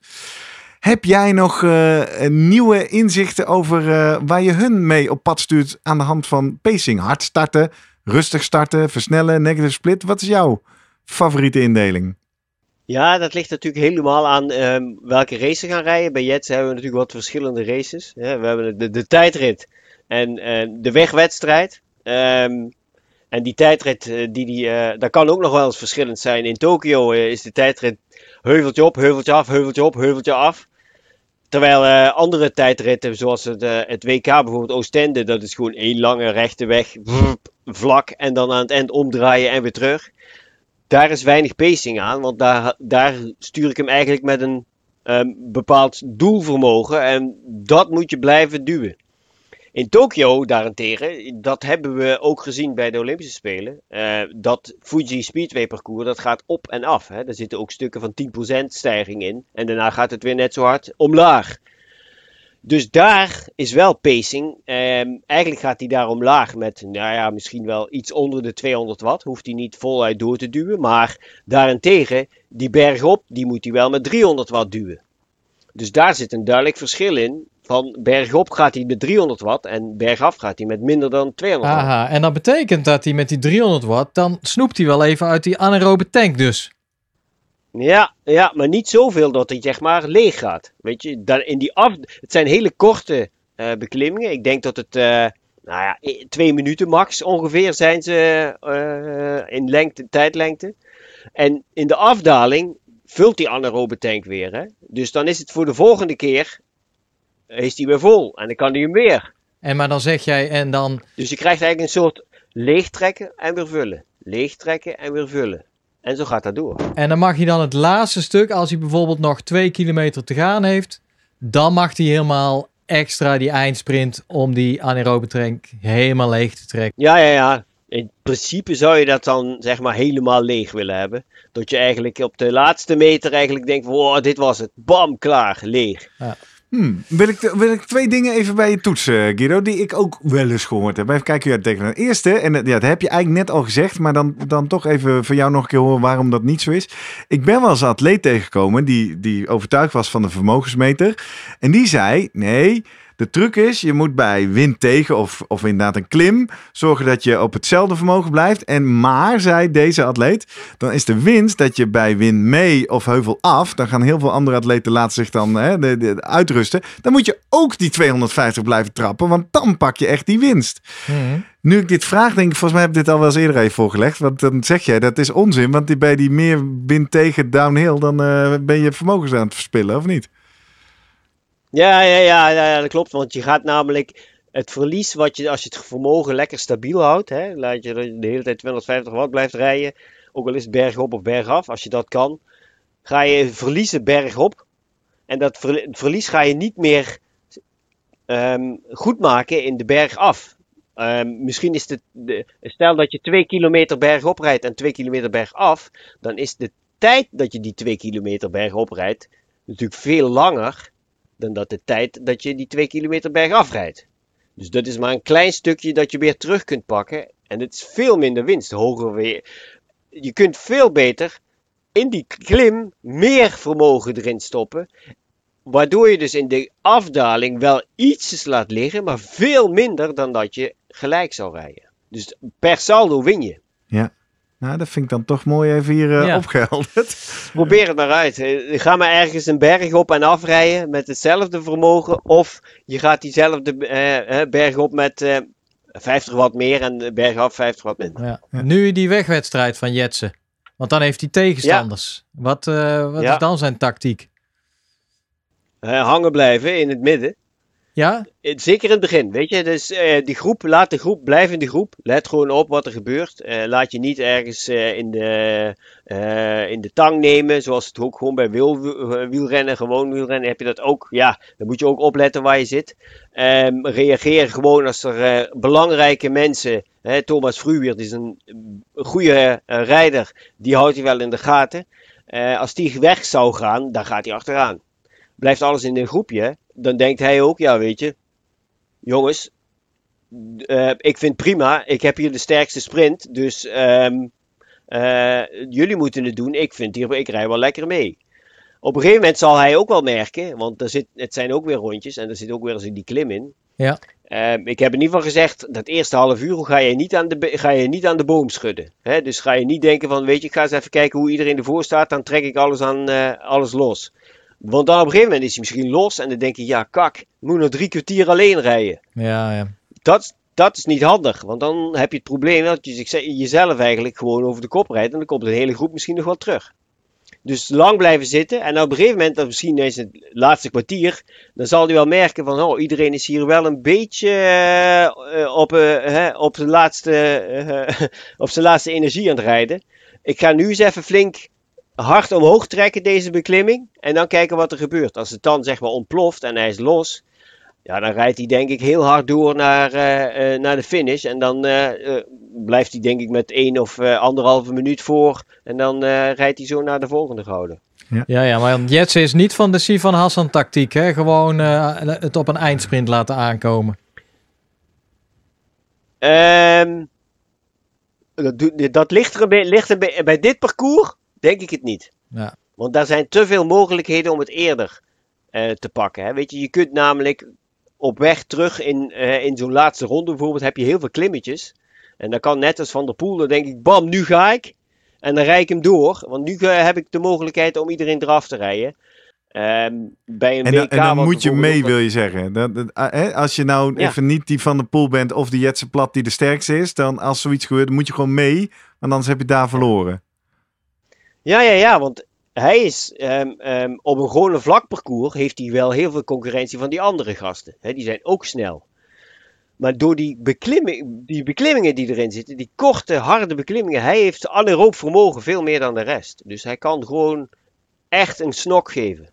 Heb jij nog eh, nieuwe inzichten over eh, waar je hun mee op pad stuurt aan de hand van pacing? Hard starten, rustig starten, versnellen, negative split. Wat is jouw favoriete indeling? Ja, dat ligt natuurlijk helemaal aan ehm, welke race ze gaan rijden. Bij Jets hebben we natuurlijk wat verschillende races. We hebben de, tijdrit en de wegwedstrijd. Ehm, en die tijdrit, eh, die, die, dat kan ook nog wel eens verschillend zijn. In Tokio eh, is de tijdrit heuveltje op, heuveltje af, heuveltje op, heuveltje af. Terwijl andere tijdritten, zoals het, het WK bijvoorbeeld Oostende, dat is gewoon één lange rechte weg, vlak en dan aan het eind omdraaien en weer terug. Daar is weinig pacing aan, want daar, daar stuur ik hem eigenlijk met een ehm, bepaald doelvermogen en dat moet je blijven duwen. In Tokio daarentegen, dat hebben we ook gezien bij de Olympische Spelen, eh, dat Fuji Speedway parcours, dat gaat op en af. Hè. Er zitten ook stukken van 10% stijging in en daarna gaat het weer net zo hard omlaag. Dus daar is wel pacing. Ehm, eigenlijk gaat hij daar omlaag met, nou ja, misschien wel iets onder de 200 watt. Hoeft hij niet voluit door te duwen. Maar daarentegen, die berg op, die moet hij wel met 300 watt duwen. Dus daar zit een duidelijk verschil in. Van bergop gaat hij met 300 watt en bergaf gaat hij met minder dan 200 watt. Aha, en dat betekent dat hij met die 300 watt, dan snoept hij wel even uit die anaerobe tank dus. Ja, ja, maar niet zoveel dat het zeg maar leeg gaat. Weet je, dan in die af, het zijn hele korte eh, beklimmingen. Ik denk dat het, eh, nou ja, twee minuten max ongeveer zijn ze eh, in lengte, tijdlengte. En in de afdaling vult die anaerobe tank weer. Hè? Dus dan is het voor de volgende keer, is die weer vol. En dan kan hij hem weer. En maar dan zeg jij, en dan, Dus je krijgt eigenlijk een soort leegtrekken en weer vullen. leegtrekken en weer vullen. En zo gaat dat door. En dan mag hij dan het laatste stuk, als hij bijvoorbeeld nog twee kilometer te gaan heeft, dan mag hij helemaal extra die eindsprint om die anaerobe tank helemaal leeg te trekken. Ja, ja, ja. In principe zou je dat dan zeg maar helemaal leeg willen hebben. Dat je eigenlijk op de laatste meter eigenlijk denkt, wow, dit was het. Bam, klaar, leeg. Hmm, wil, ik, wil ik twee dingen even bij je toetsen, Guido, die ik ook wel eens gehoord heb. Even kijken hoe jij het eerste, en ja, dat heb je eigenlijk net al gezegd, maar dan, dan toch even voor jou nog een keer horen waarom dat niet zo is. Ik ben wel eens een atleet tegengekomen die, die overtuigd was van de vermogensmeter. En die zei, nee, de truc is, je moet bij wind tegen of, of inderdaad een klim zorgen dat je op hetzelfde vermogen blijft. En maar, zei deze atleet, dan is de winst dat je bij wind mee of heuvel af, dan gaan heel veel andere atleten laten zich dan hè, de, de- uitrusten. Dan moet je ook die 250 blijven trappen, want dan pak je echt die winst. Nu ik dit vraag, denk ik, volgens mij heb ik dit al wel eens eerder even voorgelegd. Want dan zeg jij, dat is onzin, want die- bij die meer wind tegen downhill, dan eh, ben je vermogens aan het verspillen, of niet? Ja, ja, ja, ja, dat klopt. Want je gaat namelijk het verlies wat je, als je het vermogen lekker stabiel houdt, hè, laat je de hele tijd 250 watt blijft rijden, ook al is het bergop of bergaf, als je dat kan, ga je verliezen bergop. En dat ver- verlies ga je niet meer ehm, goed maken in de berg af. Ehm, misschien is het, stel dat je 2 kilometer bergop rijdt en 2 kilometer bergaf, dan is de tijd dat je die 2 kilometer bergop rijdt natuurlijk veel langer dan dat de tijd dat je die 2 kilometer bergaf rijdt. Dus dat is maar een klein stukje dat je weer terug kunt pakken. En het is veel minder winst, hoger weer. Je kunt veel beter in die klim meer vermogen erin stoppen. Waardoor je dus in de afdaling wel ietsjes laat liggen, maar veel minder dan dat je gelijk zou rijden. Dus per saldo win je. Nou, dat vind ik dan toch mooi even hier eh, Ja. opgehelderd. Probeer het maar uit. Eh, Ga maar ergens een berg op en afrijden met hetzelfde vermogen. Of je gaat diezelfde eh, berg op met eh, 50 watt meer en de berg af 50 watt minder. Ja. Ja. Nu die wegwedstrijd van Jetsen. Want dan heeft hij tegenstanders. Wat, eh, wat Ja. is dan zijn tactiek? Eh, hangen blijven in het midden. Ja? Zeker in het begin, weet je. Dus eh, die groep, laat de groep, blijf in de groep. Let gewoon op wat er gebeurt. Eh, laat je niet ergens eh, in, de, in de tang nemen, zoals het ook gewoon bij wiel, wielrennen, gewoon wielrennen, heb je dat ook. Ja, dan moet je ook opletten waar je zit. Ehm, reageer gewoon als er belangrijke mensen, hè, Thomas Fruwier, die is een, goede rijder, die houdt hij wel in de gaten. Als die weg zou gaan, dan gaat hij achteraan. Blijft alles in een groepje, dan denkt hij ook, ja weet je, jongens, eh, ik vind prima, ik heb hier de sterkste sprint, dus ehm, eh, jullie moeten het doen, ik vind hier, ik rij wel lekker mee. Op een gegeven moment zal hij ook wel merken, want er zit, het zijn ook weer rondjes en er zit ook weer eens die klim in. Ja. Ehm, ik heb in ieder geval gezegd, dat eerste half uur ga je niet aan de, ga je niet aan de boom schudden. Hè? Dus ga je niet denken van, weet je, ik ga eens even kijken hoe iedereen ervoor staat, dan trek ik alles, aan, eh, alles los. Want dan op een gegeven moment is hij misschien los en dan denk je, ja kak, moet nog drie kwartier alleen rijden. Ja, ja. Dat, dat is niet handig, want dan heb je het probleem dat je jezelf eigenlijk gewoon over de kop rijdt en dan komt de hele groep misschien nog wel terug. Dus lang blijven zitten en op een gegeven moment, dan misschien is het laatste kwartier, dan zal hij wel merken van, oh, iedereen is hier wel een beetje eh, op, eh, hè, op, zijn laatste, eh, *laughs* op zijn laatste energie aan het rijden. Ik ga nu eens even flink hard omhoog trekken, deze beklimming, en dan kijken wat er gebeurt. Als het dan zeg maar ontploft en hij is los, ja, dan rijdt hij denk ik heel hard door naar, eh, eh, naar de finish. En dan eh, blijft hij denk ik met één of eh, anderhalve minuut voor. En dan eh, rijdt hij zo naar de volgende gouden. Ja, ja, maar Jetsen is niet van de Sivan Hassan tactiek. Hè? Gewoon eh, het op een eindsprint laten aankomen. Ehm, dat, doet- dat ligt er een be- ligt een be- bij dit parcours denk ik het niet. Ja. Want daar zijn te veel mogelijkheden om het eerder eh, te pakken. Hè. Weet je, je kunt namelijk op weg terug in, eh, in zo'n laatste ronde bijvoorbeeld heb je heel veel klimmetjes. En dan kan net als Van der Poel, dan denk ik, bam, nu ga ik. En dan rijd ik hem door. Want nu eh, heb ik de mogelijkheid om iedereen eraf te rijden. Ehm, bij een En dan, WK en dan moet je mee, wil je zeggen. Dat, dat- ah, hè, als je nou Ja. even niet die van de pool bent of die Jetse Plat die de sterkste is, dan als zoiets gebeurt, dan moet je gewoon mee. Want anders heb je daar verloren. Ja, ja, ja, want hij is ehm, ehm, op een gewone vlak parcours heeft hij wel heel veel concurrentie van die andere gasten. Die zijn ook snel. Maar door die, beklimming, die beklimmingen die erin zitten, die korte, harde beklimmingen, hij heeft anaeroop vermogen veel meer dan de rest. Dus hij kan gewoon echt een snok geven.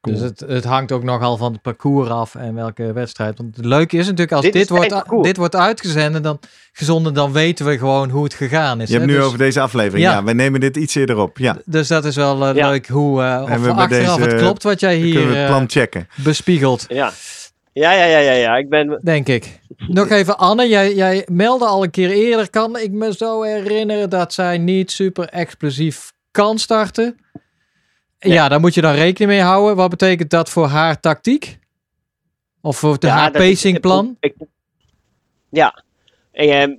Dus het, het hangt ook nogal van het parcours af en welke wedstrijd. Want het leuke is natuurlijk als Dit wordt, dit wordt uitgezonden, dan, gezonden, dan weten we gewoon hoe het gegaan is. Je hebt nu Dus- over deze aflevering. Ja. Ja. wij nemen dit iets eerder op. Ja, Dus dat is wel eh, Ja. leuk hoe eh of we hebben achteraf deze- het klopt wat jij hier kunnen we het eh, plan checken. bespiegelt, Ja. Ja, ja, ja, ja, ja. Ik ben. denk ik. Nog even Anne, jij, jij meldde al een keer eerder, kan ik me zo herinneren dat zij niet super explosief kan starten. Ja, daar moet je dan rekening mee houden. Wat betekent dat voor haar tactiek? Of voor de, Ja, haar pacingplan? ik- ja. En, ehm,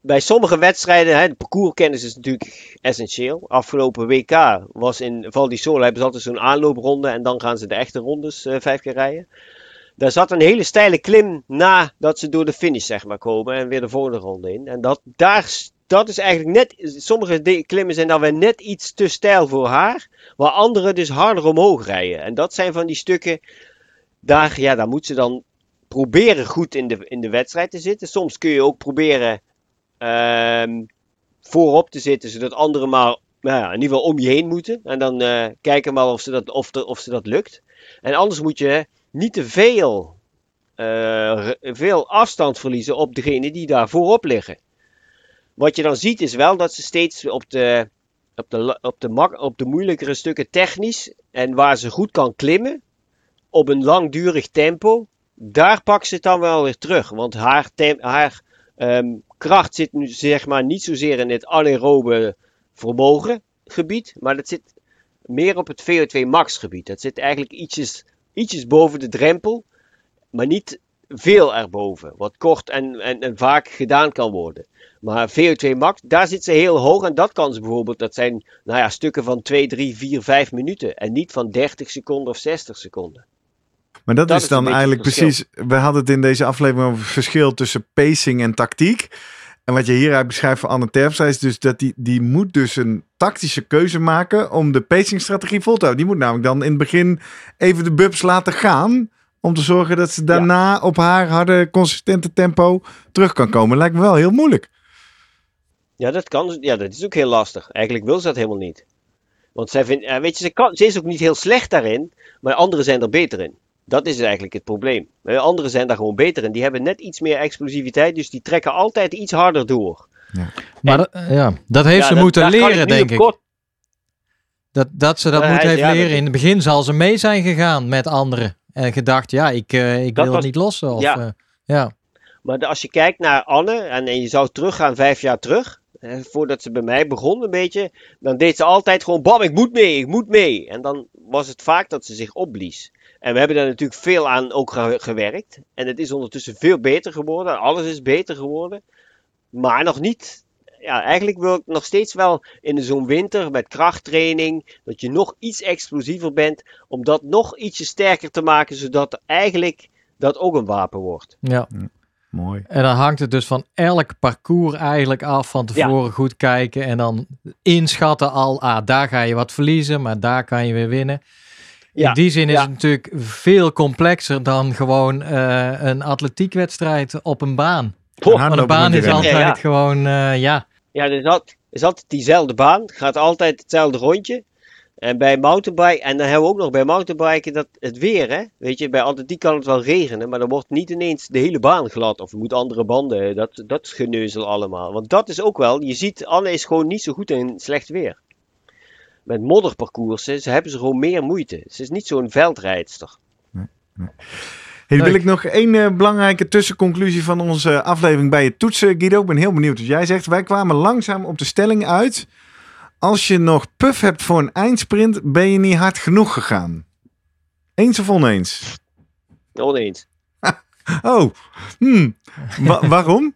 bij sommige wedstrijden, hè, de parcourskennis is natuurlijk essentieel. Afgelopen WK was in Val di Sole hebben ze altijd zo'n aanloopronde en dan gaan ze de echte rondes eh, vijf keer rijden. Daar zat een hele steile klim nadat ze door de finish zeg maar komen en weer de volgende ronde in. En dat, daar, dat is eigenlijk net, sommige klimmen zijn dan weer net iets te steil voor haar, waar andere dus harder omhoog rijden. En dat zijn van die stukken, daar, ja, daar moet ze dan proberen goed in de, in de wedstrijd te zitten. Soms kun je ook proberen ehm, voorop te zitten, zodat anderen maar nou ja, in ieder geval om je heen moeten. En dan eh, kijken maar of ze, dat, of, de, of ze dat lukt. En anders moet je niet te veel, eh, veel afstand verliezen op degene die daar voorop liggen. Wat je dan ziet is wel dat ze steeds op de, op de, op de, op de moeilijkere stukken technisch en waar ze goed kan klimmen, op een langdurig tempo, daar pakt ze het dan wel weer terug. Want haar, haar ehm, kracht zit nu zeg maar niet zozeer in het anaerobe vermogen gebied, maar dat zit meer op het VO2 max gebied. Dat zit eigenlijk ietsjes, ietsjes boven de drempel, maar niet veel erboven. Wat kort en, en, en vaak gedaan kan worden. Maar VO2 max, daar zit ze heel hoog en dat kan ze bijvoorbeeld, dat zijn nou ja, stukken van 2, 3, 4, 5 minuten. En niet van 30 seconden of 60 seconden. Maar dat, Dat is dan eigenlijk precies. We hadden het in deze aflevering over het verschil tussen pacing en tactiek. En wat je hieruit beschrijft voor Anne Terpstra is dus dat die, die moet dus een tactische keuze maken om de pacingstrategie vol te houden. Die moet namelijk dan in het begin even de bubs laten gaan. Om te zorgen dat ze daarna op haar harde, consistente tempo terug kan komen. Lijkt me wel heel moeilijk. Ja, dat kan. Ja, dat is ook heel lastig. Eigenlijk wil ze dat helemaal niet. Want zij vindt, eh, weet je, ze, kan, ze is ook niet heel slecht daarin, maar anderen zijn er beter in. Dat is eigenlijk het probleem. Eh, Anderen zijn daar gewoon beter in. Die hebben net iets meer explosiviteit, dus die trekken altijd iets harder door. Maar dat, ja, dat heeft Ja, ze dat- moeten leren, denk ik. kort- Dat, dat ze dat Ja, moet heeft ja, leren. In het begin zal ze mee zijn gegaan met anderen. En gedacht, ja, ik, eh, ik Dat wil was- het niet lossen. Of, Ja. ja. ja. Maar als je kijkt naar Anne, en, en je zou teruggaan vijf jaar terug, eh, voordat ze bij mij begon een beetje, dan deed ze altijd gewoon, bam, ik moet mee, ik moet mee. En dan was het vaak dat ze zich opblies. En we hebben daar natuurlijk veel aan ook ge- gewerkt. En het is ondertussen veel beter geworden. Alles is beter geworden. Maar nog niet. Ja, eigenlijk wil ik nog steeds wel in zo'n winter met krachttraining. Dat je nog iets explosiever bent. Om dat nog ietsje sterker te maken. Zodat eigenlijk dat ook een wapen wordt. ja. Mooi. En dan hangt het dus van elk parcours eigenlijk af van tevoren goed kijken. En dan inschatten al, ah, daar ga je wat verliezen, maar daar kan je weer winnen. Ja, In die zin is ja. het natuurlijk veel complexer dan gewoon eh, een atletiekwedstrijd op een baan. Een Want een baan is altijd Ja, ja. gewoon, eh, ja, Ja, er is, is altijd diezelfde baan. Gaat altijd hetzelfde rondje. En bij mountainbike, en dan hebben we ook nog bij mountainbiken dat het weer, hè. Weet je, bij atletiek kan het wel regenen, maar dan wordt niet ineens de hele baan glad. Of je moet andere banden, dat, dat geneuzel allemaal. Want dat is ook wel, je ziet, Anne is gewoon niet zo goed in slecht weer. Met modderparcoursen, ze hebben ze gewoon meer moeite. Ze is niet zo'n veldrijdster. Hey, dan wil ik nog één eh, belangrijke tussenconclusie van onze aflevering bij je toetsen, Guido. Ik ben heel benieuwd wat jij zegt. Wij kwamen langzaam op de stelling uit. Als je nog puff hebt voor een eindsprint, ben je niet hard genoeg gegaan. Eens of oneens? Oneens. *laughs* Oh, hmm. Wa- *laughs* waarom?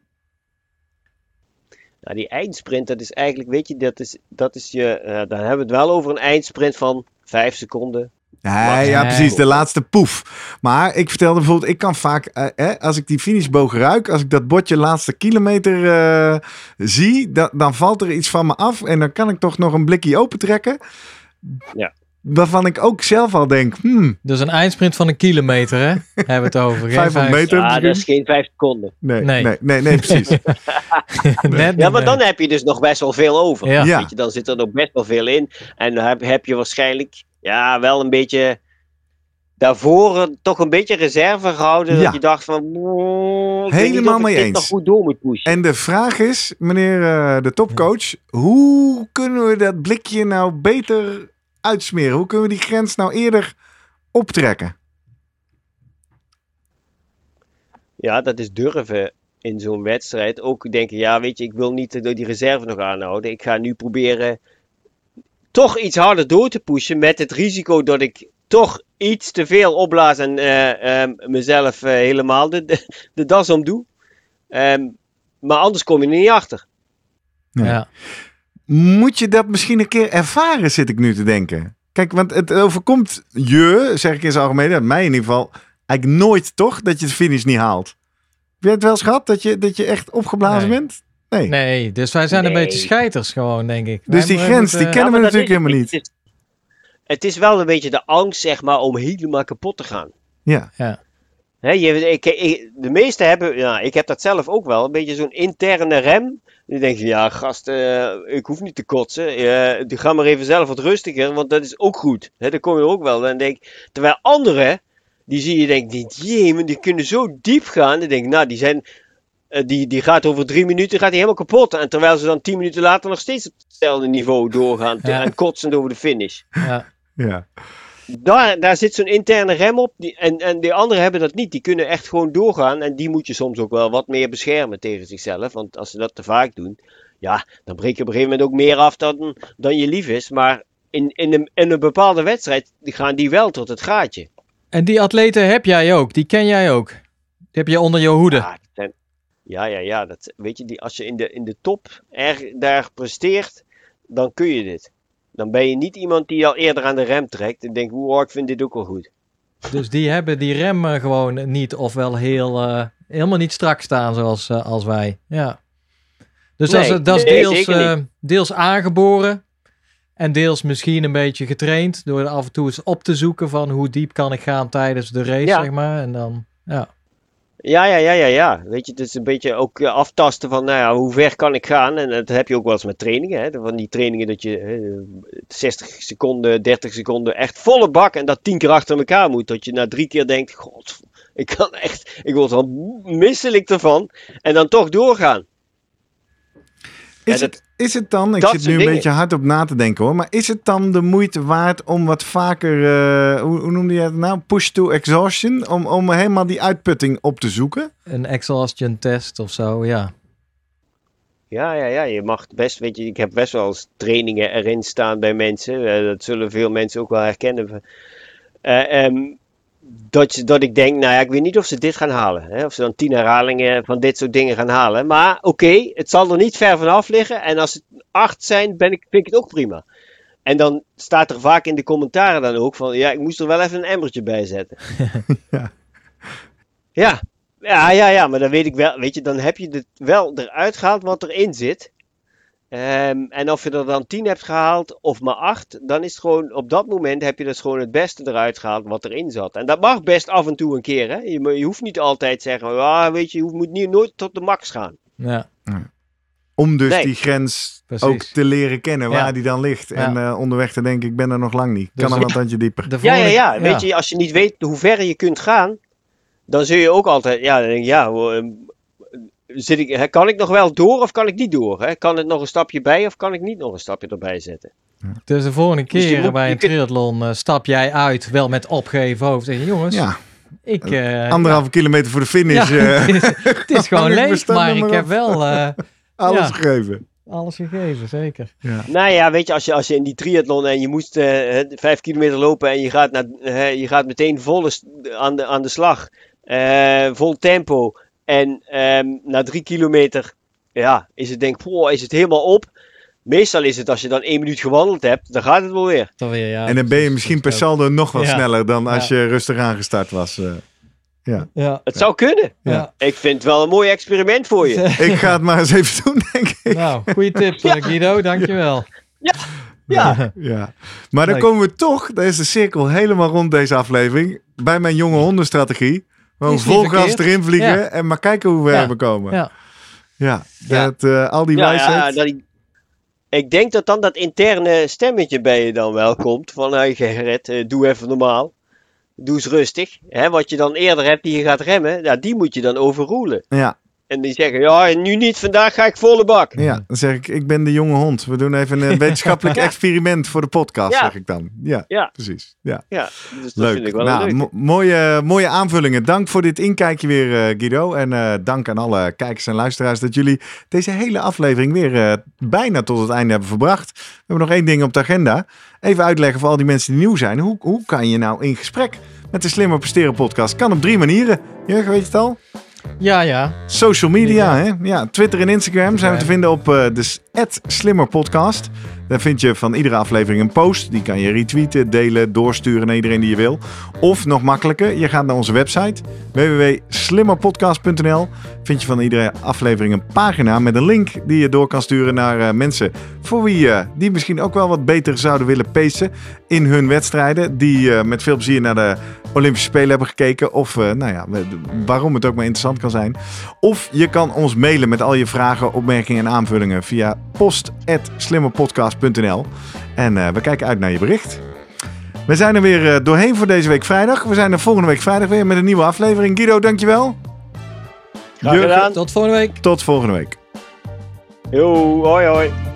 Nou, die eindsprint, dat is eigenlijk, weet je, dat is, dat is je, eh, dan hebben we het wel over een eindsprint van 5 seconden. Ja, ja, Nee. precies. De laatste poef. Maar ik vertelde bijvoorbeeld, ik kan vaak, eh, eh, als ik die finishboog ruik, als ik dat bordje laatste kilometer eh, zie, da- dan valt er iets van me af en dan kan ik toch nog een blikje opentrekken. Ja. waarvan ik ook zelf al denk, hmm, Dus een eindsprint van een kilometer, hè? *laughs* Hebben we het over. Geen 500 vijf- meter Ja, dat is geen vijf seconden. Nee, Nee. nee, nee, nee, precies. *laughs* Ja, maar dan nee. heb je dus nog best wel veel over. Ja. Ja. Weet je, dan zit er nog best wel veel in. En dan heb, heb je waarschijnlijk ja, wel een beetje daarvoor toch een beetje reserve gehouden. Ja. Dat je dacht van... "Mm, ik weet niet Helemaal mee eens. nog goed door moet pushen. En de vraag is, meneer eh, de topcoach, hoe kunnen we dat blikje nou beter uitsmeren? Hoe kunnen we die grens nou eerder optrekken? Ja, dat is durven in zo'n wedstrijd. Ook denken, ja, weet je, ik wil niet door die reserve nog aanhouden. Ik ga nu proberen toch iets harder door te pushen met het risico dat ik toch iets te veel opblaas en eh, ehm, mezelf eh, helemaal de, de, de das om doe. Ehm, maar anders kom je er niet achter. Nee. Ja. Moet je dat misschien een keer ervaren, zit ik nu te denken. Kijk, want het overkomt je, zeg ik in zijn algemeen, dat mij in ieder geval, eigenlijk nooit toch, dat je de finish niet haalt. Heb je het wel eens gehad, dat je, dat je echt opgeblazen Nee. bent? Nee. Nee, dus wij zijn een beetje scheiters gewoon, denk ik. Dus Wij die moeten- grens, die kennen we natuurlijk is- helemaal niet. Het is, het is wel een beetje de angst, zeg maar, om helemaal kapot te gaan. Ja, Hè, je, ik, ik- de meesten hebben, ja, ik heb dat zelf ook wel, een beetje zo'n interne rem. Die denk je, ja, gast, eh, ik hoef niet te kotsen. Eh, die ga maar even zelf wat rustiger, want dat is ook goed. Hè, dan kom je ook wel. Dan denk, terwijl anderen, die zie je, denk maar die kunnen zo diep gaan. Dan denk ik, nou, die zijn, eh, die, die gaat over drie minuten, gaat die helemaal kapot. En terwijl ze dan tien minuten later nog steeds op hetzelfde niveau doorgaan Ja. en kotsend over de finish. Ja. ja. Daar, daar zit zo'n interne rem op. Die, en, en die anderen hebben dat niet. Die kunnen echt gewoon doorgaan. En die moet je soms ook wel wat meer beschermen tegen zichzelf. Want als ze dat te vaak doen, ja, dan breek je op een gegeven moment ook meer af dan, dan je lief is. Maar in, in, een, in een bepaalde wedstrijd gaan die wel tot het gaatje. En die atleten heb jij ook, die ken jij ook. Die heb je onder je hoede. Ja, ja, ja, ja. Dat, weet je, die, als je in de, in de top er, daar presteert, dan kun je dit. Dan ben je niet iemand die al eerder aan de rem trekt en denkt, hoe ik vind dit ook wel goed. Dus die hebben die rem eh, gewoon niet, ofwel heel, eh, helemaal niet strak staan zoals eh, als wij. Ja. Dus dat, is, dat is nee, deels, deels aangeboren en deels misschien een beetje getraind door af en toe eens op te zoeken van hoe diep kan ik gaan tijdens de race, Ja. zeg maar. En dan, ja. Ja, ja, ja, ja, ja. Weet je, het is een beetje ook eh, aftasten van, nou ja, hoe ver kan ik gaan? En dat heb je ook wel eens met trainingen, hè. Van die trainingen dat je eh, 60 seconden, 30 seconden echt volle bak en dat tien keer achter elkaar moet. Dat je na drie keer denkt, god, ik kan echt, ik word al misselijk ervan. En dan toch doorgaan. Is, het, is het dan, ik dat zit nu een dingen. beetje hard op na te denken hoor, maar is het dan de moeite waard om wat vaker, eh, hoe, hoe noemde je het nou, push to exhaustion, om, om helemaal die uitputting op te zoeken? Een exhaustion test of zo, ja. Ja, ja, ja, je mag best, weet je, ik heb best wel eens trainingen erin staan bij mensen. eh, dat zullen veel mensen ook wel herkennen. Eh, ehm, dat, dat ik denk, nou ja, ik weet niet of ze dit gaan halen. Hè? Of ze dan tien herhalingen van dit soort dingen gaan halen. Maar oké, het zal er niet ver vanaf liggen. En als het acht zijn, ben ik, vind ik het ook prima. En dan staat er vaak in de commentaren dan ook van, ja, ik moest er wel even een emmertje bij zetten. *laughs* Ja. Ja, ja, ja, ja, maar dan weet ik wel, weet je, dan heb je het wel eruit gehaald wat erin zit. Ehm, en of je er dan 10 hebt gehaald of maar 8, dan is het gewoon op dat moment heb je dus gewoon het beste eruit gehaald wat erin zat. En dat mag best af en toe een keer. Hè? Je, je hoeft niet altijd te zeggen, ah, weet je, je moet niet, nooit tot de max gaan. Ja, Om dus Nee. die grens Precies. ook te leren kennen waar Ja. die dan ligt. En eh, onderweg te denken, ik ben er nog lang niet. Dus Kan er ja. een tandje dieper. Ja, ja, ja. Weet je, als je niet weet hoe ver je kunt gaan, dan zul je ook altijd, ja, dan denk je, ja, ehm, zit ik, kan ik nog wel door of kan ik niet door? Hè? Kan het nog een stapje bij of kan ik niet nog een stapje erbij zetten? Dus de volgende Dus keer moet- bij een triathlon eh, stap jij uit, wel met opgeven hoofd. Zeg je, jongens, Ja, ik... eh, anderhalve kilometer voor de finish. ja, *laughs* eh, het is, het is gewoon *laughs* leeg, maar ik heb wel eh, *laughs* alles Ja. gegeven. alles gegeven, zeker. Nou ja, weet je, als je, als je in die triathlon en je moest hè, vijf kilometer lopen en je gaat, naar, hè, je gaat meteen volle st- aan, de, aan de slag, eh, vol tempo. En ehm, na drie kilometer, ja, is het denk ik, is het helemaal op. Meestal is het als je dan één minuut gewandeld hebt, dan gaat het wel weer. Dan weer, ja, En dan ben je misschien per saldo nog wel Ja. sneller dan als Ja. je rustig aangestart was. eh. Ja, Het zou kunnen. ja. Ik vind het wel een mooi experiment voor je. Ik ga het maar eens even doen, denk ik. Nou, goede tip eh, Guido, dankjewel. Ja. Ja. Maar dan Leuk. komen we toch, daar is de cirkel helemaal rond deze aflevering, bij mijn jonge hondenstrategie. Gewoon vol gas erin vliegen Ja. en maar kijken hoe we Ja. we komen. Ja, Ja. Ja. Dat, eh, al die Ja, wijsheid. ja, dat ik, ik denk dat dan dat interne stemmetje bij je dan wel komt. Van, hey Gerrit, eh, doe even normaal. Doe eens rustig. Hè, wat je dan eerder hebt die je gaat remmen, ja, die moet je dan overroelen. ja, En die zeggen, ja, en nu niet, vandaag ga ik volle bak. ja, dan zeg ik, ik ben de jonge hond. We doen even een *laughs* wetenschappelijk experiment voor de podcast, Ja. zeg ik dan. Ja, Ja. precies. Ja. Ja, dus dat Leuk. vind ik wel nou, leuk. mo- mooie, mooie aanvullingen. Dank voor dit inkijkje weer, eh, Guido. En eh, dank aan alle kijkers en luisteraars dat jullie deze hele aflevering weer eh, bijna tot het einde hebben verbracht. We hebben nog één ding op de agenda. Even uitleggen voor al die mensen die nieuw zijn. Hoe, hoe kan je nou in gesprek met de Slimmer Presteren podcast? Kan op drie manieren. Jurgen, weet je het al? Ja, ja. Social media, Ja. hè? Ja, Twitter en Instagram zijn we te vinden op eh de s- @slimmerpodcast. Daar vind je van iedere aflevering een post. Die kan je retweeten, delen, doorsturen naar iedereen die je wil. Of nog makkelijker, je gaat naar onze website www.slimmerpodcast.nl. Vind je van iedere aflevering een pagina met een link die je door kan sturen naar eh, mensen voor wie eh, die misschien ook wel wat beter zouden willen pacen in hun wedstrijden. Die eh, met veel plezier naar de Olympische Spelen hebben gekeken. Of nou ja, waarom het ook maar interessant kan zijn. Of je kan ons mailen met al je vragen, opmerkingen en aanvullingen via post.slimmerpodcast.nl. En eh, we kijken uit naar je bericht. We zijn er weer eh, doorheen voor deze week vrijdag. We zijn er volgende week vrijdag weer met een nieuwe aflevering. Guido, dankjewel. Graag gedaan. Tot volgende week. Tot volgende week. Yo, hoi hoi.